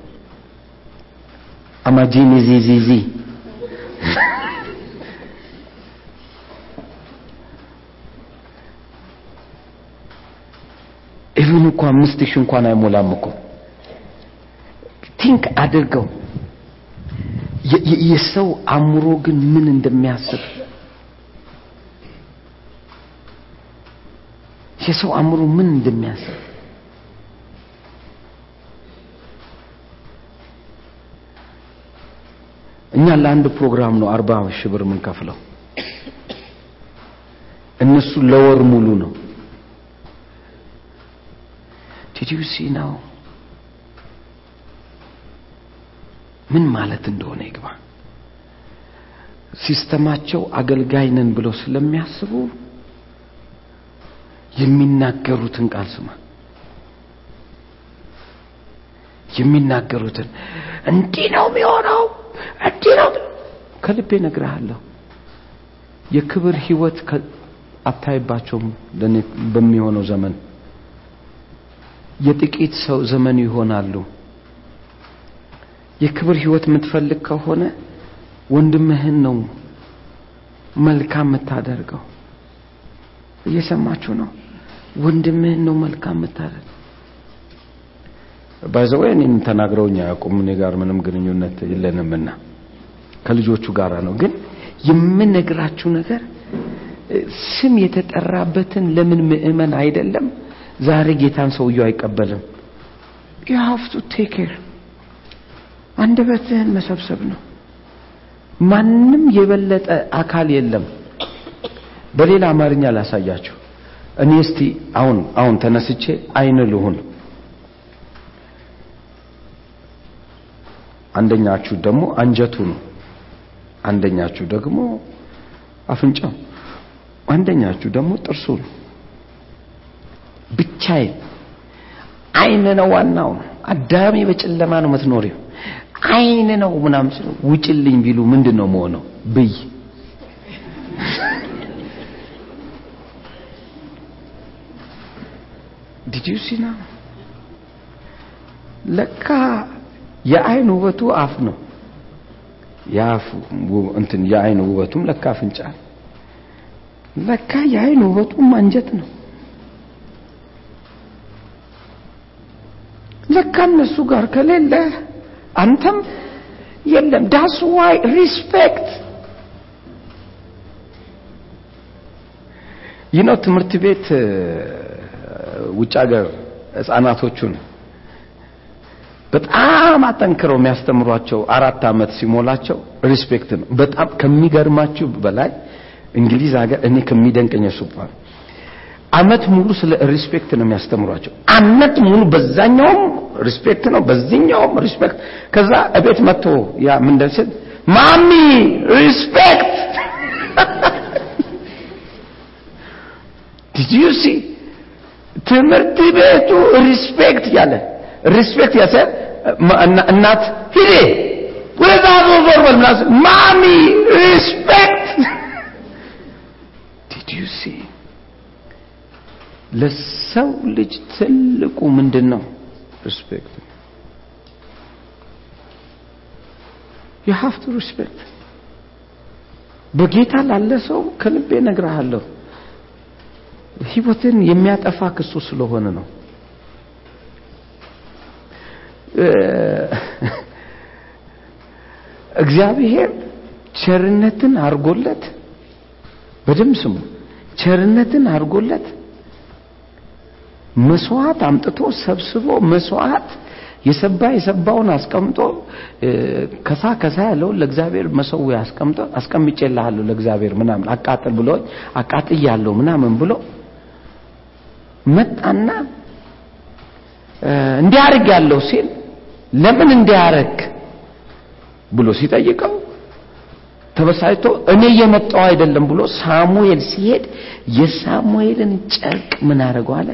አማጂኒ ዚዚዚ ኢቭን እኮ አምስት ሺህ እንኳን አይሞላም እኮ። think አድርገው። የሰው አእምሮ ግን ምን እንደሚያስብ የሰው አእምሮ ምን እንደሚያስብ። እኛ ለአንድ ፕሮግራም ነው አርባ ሺህ ብር የምንከፍለው። እነሱ ለወር ሙሉ ነው። did see now ምን ማለት እንደሆነ ይግባ ሲስተማቸው አገልጋይ ነን ብለው ስለሚያስቡ የሚናገሩትን ቃል ስማ። የሚናገሩትን እንዲህ ነው የሚሆነው እንዲህ ነው ከልቤ ነግርሃለሁ የክብር ህይወት አታይባቸውም በሚሆነው ዘመን። የጥቂት ሰው ዘመን ይሆናሉ። የክብር ህይወት የምትፈልግ ከሆነ ወንድምህን ነው መልካም የምታደርገው። እየሰማችሁ ነው ወንድምህን ነው መልካም የምታደርገው? ባይዘወይ እኔም ተናግረውኝ አያውቁም። እኔ ጋር ምንም ግንኙነት የለንምና ከልጆቹ ጋር ነው። ግን የምነግራችሁ ነገር ስም የተጠራበትን ለምን ምእመን አይደለም? ዛሬ ጌታን ሰውየው አይቀበልም። You have አንደበትህን መሰብሰብ ነው። ማንም የበለጠ አካል የለም። በሌላ አማርኛ ላሳያችሁ እኔ እስቲ አሁን አሁን ተነስቼ አይን ልሁን። አንደኛችሁ ደግሞ አንጀቱ ነው አንደኛችሁ ደግሞ አፍንጫው አንደኛችሁ ደግሞ ጥርሱ ነው ብቻዬን አይን ነው ዋናው። አዳሜ በጨለማ ነው የምትኖሪው። አይን ነው ምናምን ውጭልኝ ቢሉ ምንድን ነው መሆነው ብይ did you see now ለካ የአይን ውበቱ አፍ ነው። የአፍ እንትን የአይን ውበቱም ለካ አፍንጫ ለካ የአይን ውበቱም አንጀት ነው። ለካ እነሱ ጋር ከሌለ አንተም የለም። that's why respect ይህ ነው ትምህርት ቤት ውጭ ሀገር ህፃናቶቹን በጣም አጠንክረው የሚያስተምሯቸው አራት አመት ሲሞላቸው respect ነው። በጣም ከሚገርማችሁ በላይ እንግሊዝ ሀገር እኔ ከሚደንቀኝ ሱፓር አመት ሙሉ ስለ respect ነው የሚያስተምሯቸው። አመት ሙሉ በዛኛውም respect ነው በዚህኛውም respect ከዛ እቤት መጥቶ ያ ስል mommy respect did you see ትምህርት ቤቱ respect ያለ respect ያሰ እናት ሂዴ ወደዛ ዞር በል ምናምን mommy respect did you see ለሰው ልጅ ትልቁ ምንድን ነው respect you have to respect በጌታ ላለ ሰው ከልቤ ነግርሃለሁ ህይወትን የሚያጠፋ ክሱ ስለሆነ ነው። እግዚአብሔር ቸርነትን አርጎለት በደንብ ስሙ ቸርነትን አርጎለት መስዋዕት አምጥቶ ሰብስቦ መስዋዕት የሰባ የሰባውን አስቀምጦ ከሳ ከሳ ያለውን ለእግዚአብሔር መሰዊያ አስቀምጦ አስቀምጬልሃለሁ ለእግዚአብሔር ምናምን አቃጥል ብሎ አቃጥያለሁ ምናምን ብሎ መጣና እንዲያርግ ያለው ሲል ለምን እንዲያረግ ብሎ ሲጠይቀው ተበሳጭቶ እኔ እየመጣው አይደለም ብሎ ሳሙኤል ሲሄድ የሳሙኤልን ጨርቅ ምን አደረገው አለ?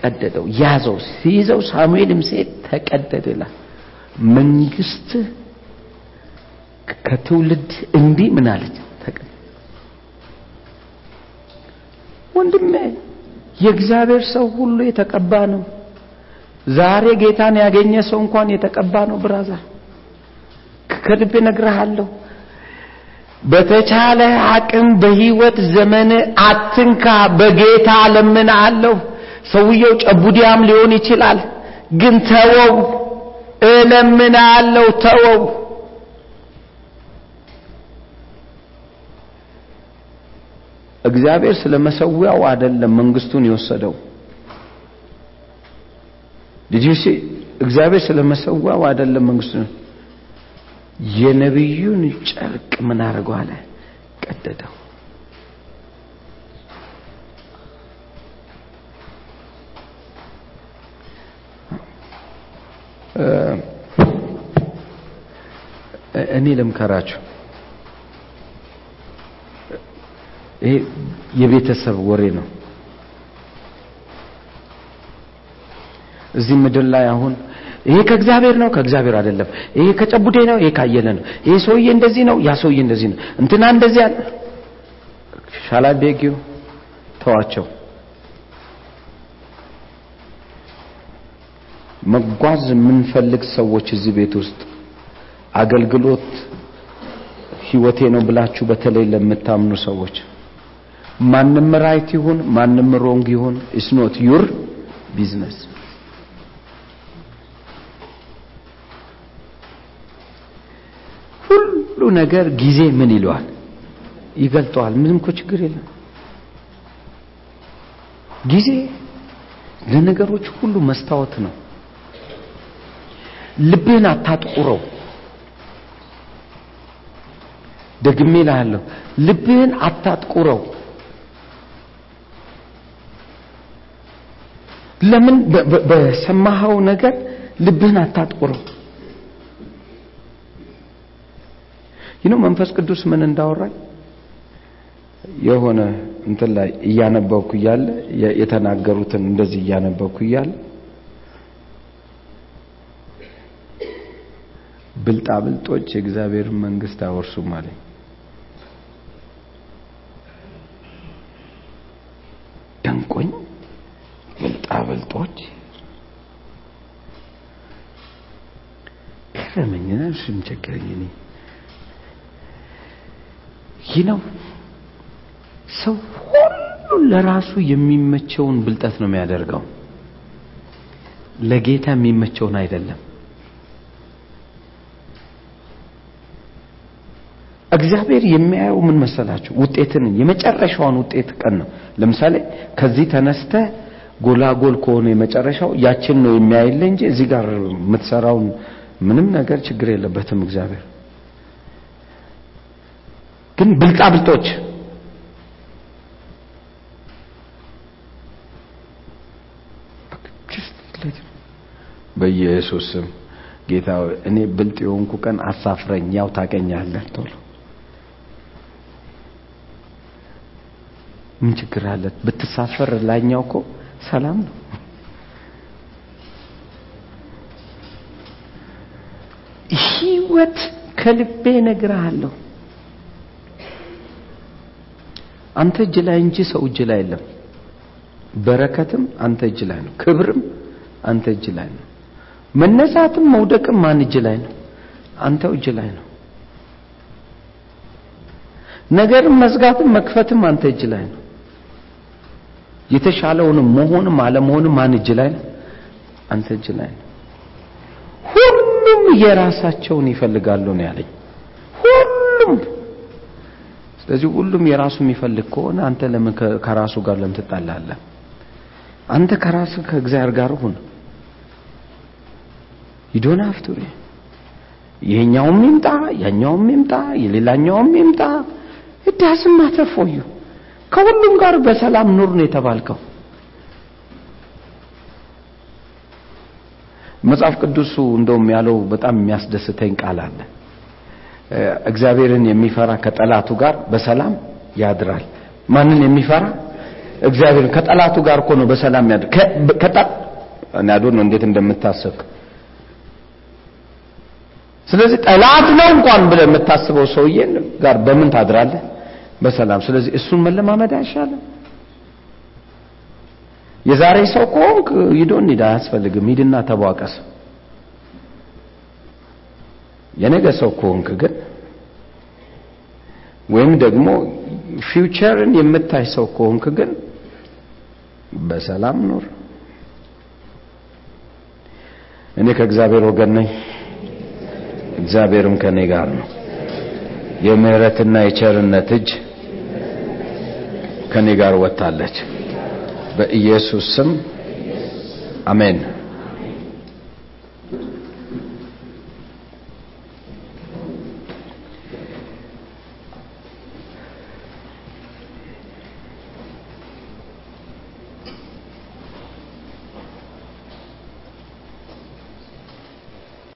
ቀደደው ያዘው። ሲይዘው ሳሙኤልም ሲሄድ ተቀደደ ይላል። መንግስት ከትውልድ እንዲህ ምን አለች? ወንድሜ የእግዚአብሔር ሰው ሁሉ የተቀባ ነው። ዛሬ ጌታን ያገኘ ሰው እንኳን የተቀባ ነው ብራዛ ከልቤ እነግርሃለሁ። በተቻለ አቅም በህይወት ዘመን አትንካ። በጌታ እለምንሃለሁ። ሰውየው ጨቡዲያም ሊሆን ይችላል ግን ተወው። እለምንሃለሁ ተወው እግዚአብሔር ስለ መሰዊያው አይደለም መንግስቱን የወሰደው። ልጅ እግዚአብሔር ስለ መሰዊያው አይደለም መንግስቱን የነቢዩን ጨርቅ ምን አድርገው አለ? ቀደደው። እኔ ልምከራችሁ ይሄ የቤተሰብ ወሬ ነው። እዚህ ምድር ላይ አሁን ይሄ ከእግዚአብሔር ነው ከእግዚአብሔር አይደለም። ይሄ ከጨቡዴ ነው ይሄ ካየለ ነው። ይሄ ሰውዬ እንደዚህ ነው ያ ሰውዬ እንደዚህ ነው። እንትና እንደዚህ አለ። ሻላቤጊው ተዋቸው። መጓዝ የምንፈልግ ሰዎች እዚህ ቤት ውስጥ አገልግሎት ህይወቴ ነው ብላችሁ በተለይ ለምታምኑ ሰዎች ማንም right ይሁን ማንም wrong ይሁን it's not your business ሁሉ ነገር ጊዜ ምን ይለዋል? ይገልጠዋል። ምንም እኮ ችግር የለም። ጊዜ ለነገሮች ሁሉ መስታወት ነው። ልብህን አታጥቁረው። ደግሜ ላለሁ ልብህን አታጥቁረው ለምን በሰማኸው ነገር ልብህን አታጥቁረው ይህ መንፈስ ቅዱስ ምን እንዳወራኝ የሆነ እንትን ላይ እያነበብኩ እያለ የተናገሩትን እንደዚህ እያነበብኩ እያለ ብልጣብልጦች የእግዚአብሔርን መንግስት አወርሱም አለኝ ደንቆኝ ብልጣብልጦች ገረመኝና እሱም ቸገረኝ እኔ። ይህ ነው። ሰው ሁሉ ለራሱ የሚመቸውን ብልጠት ነው የሚያደርገው። ለጌታ የሚመቸውን አይደለም። እግዚአብሔር የሚያየው ምን መሰላችሁ? ውጤትን የመጨረሻውን ውጤት ቀን ነው። ለምሳሌ ከዚህ ተነስተ ጎላጎል ከሆነ የመጨረሻው ያችን ነው የሚያይለ እንጂ እዚህ ጋር የምትሰራውን ምንም ነገር ችግር የለበትም እግዚአብሔር። ግን ብልጣ ብልጦች ስም ጌታ እኔ ብልጥ የሆንኩ ቀን አሳፍረኝ ያው ታቀኛለህ ቶሎ። ምን ችግር አለ? ብትሳፈር ላኛው እኮ ሰላም ነው ህይወት ከልቤ ነግርሃለሁ አንተ እጅ ላይ እንጂ ሰው እጅ ላይ የለም። በረከትም አንተ እጅ ላይ ነው። ክብርም አንተ እጅ ላይ ነው። መነሳትም መውደቅም ማን እጅ ላይ ነው? አንተው እጅ ላይ ነው። ነገርም መዝጋትም መክፈትም አንተ እጅ ላይ ነው። የተሻለውንም መሆንም አለመሆንም ማን እጅ ላይ ነው? አንተ እጅ ላይ ነው የራሳቸውን ይፈልጋሉ ነው ያለኝ። ሁሉም ስለዚህ ሁሉም የራሱ የሚፈልግ ከሆነ አንተ ለምን ከራሱ ጋር ለምን ትጣላለህ? አንተ ከራስ ከእግዚአብሔር ጋር ሁን። ይዶን ሀፍቱ ይሄኛውም ይምጣ ያኛውም ይምጣ የሌላኛውም ይምጣ። እዳስም አተርፎዩ ከሁሉም ጋር በሰላም ኑር ነው የተባልከው መጽሐፍ ቅዱሱ እንደውም ያለው በጣም የሚያስደስተኝ ቃል አለ። እግዚአብሔርን የሚፈራ ከጠላቱ ጋር በሰላም ያድራል። ማንን የሚፈራ? እግዚአብሔርን ከጠላቱ ጋር እኮ ነው በሰላም ያድር። እኔ ነው እንዴት እንደምታስብ። ስለዚህ ጠላት ነው እንኳን ብለህ የምታስበው ሰውዬ ጋር በምን ታድራለህ? በሰላም። ስለዚህ እሱን መለማመድ አይሻልም የዛሬ ሰው ከሆንክ ሂዶ እንሂድ አያስፈልግም ሂድና ተቧቀስ የነገ ሰው ከሆንክ ግን ወይም ደግሞ future ን የምታይ ሰው ከሆንክ ግን በሰላም ኑር። እኔ ከእግዚአብሔር ወገን ነኝ፣ እግዚአብሔርም ከኔ ጋር ነው። የምህረትና የቸርነት እጅ ከኔ ጋር ወጥታለች። በኢየሱስ ስም አሜን።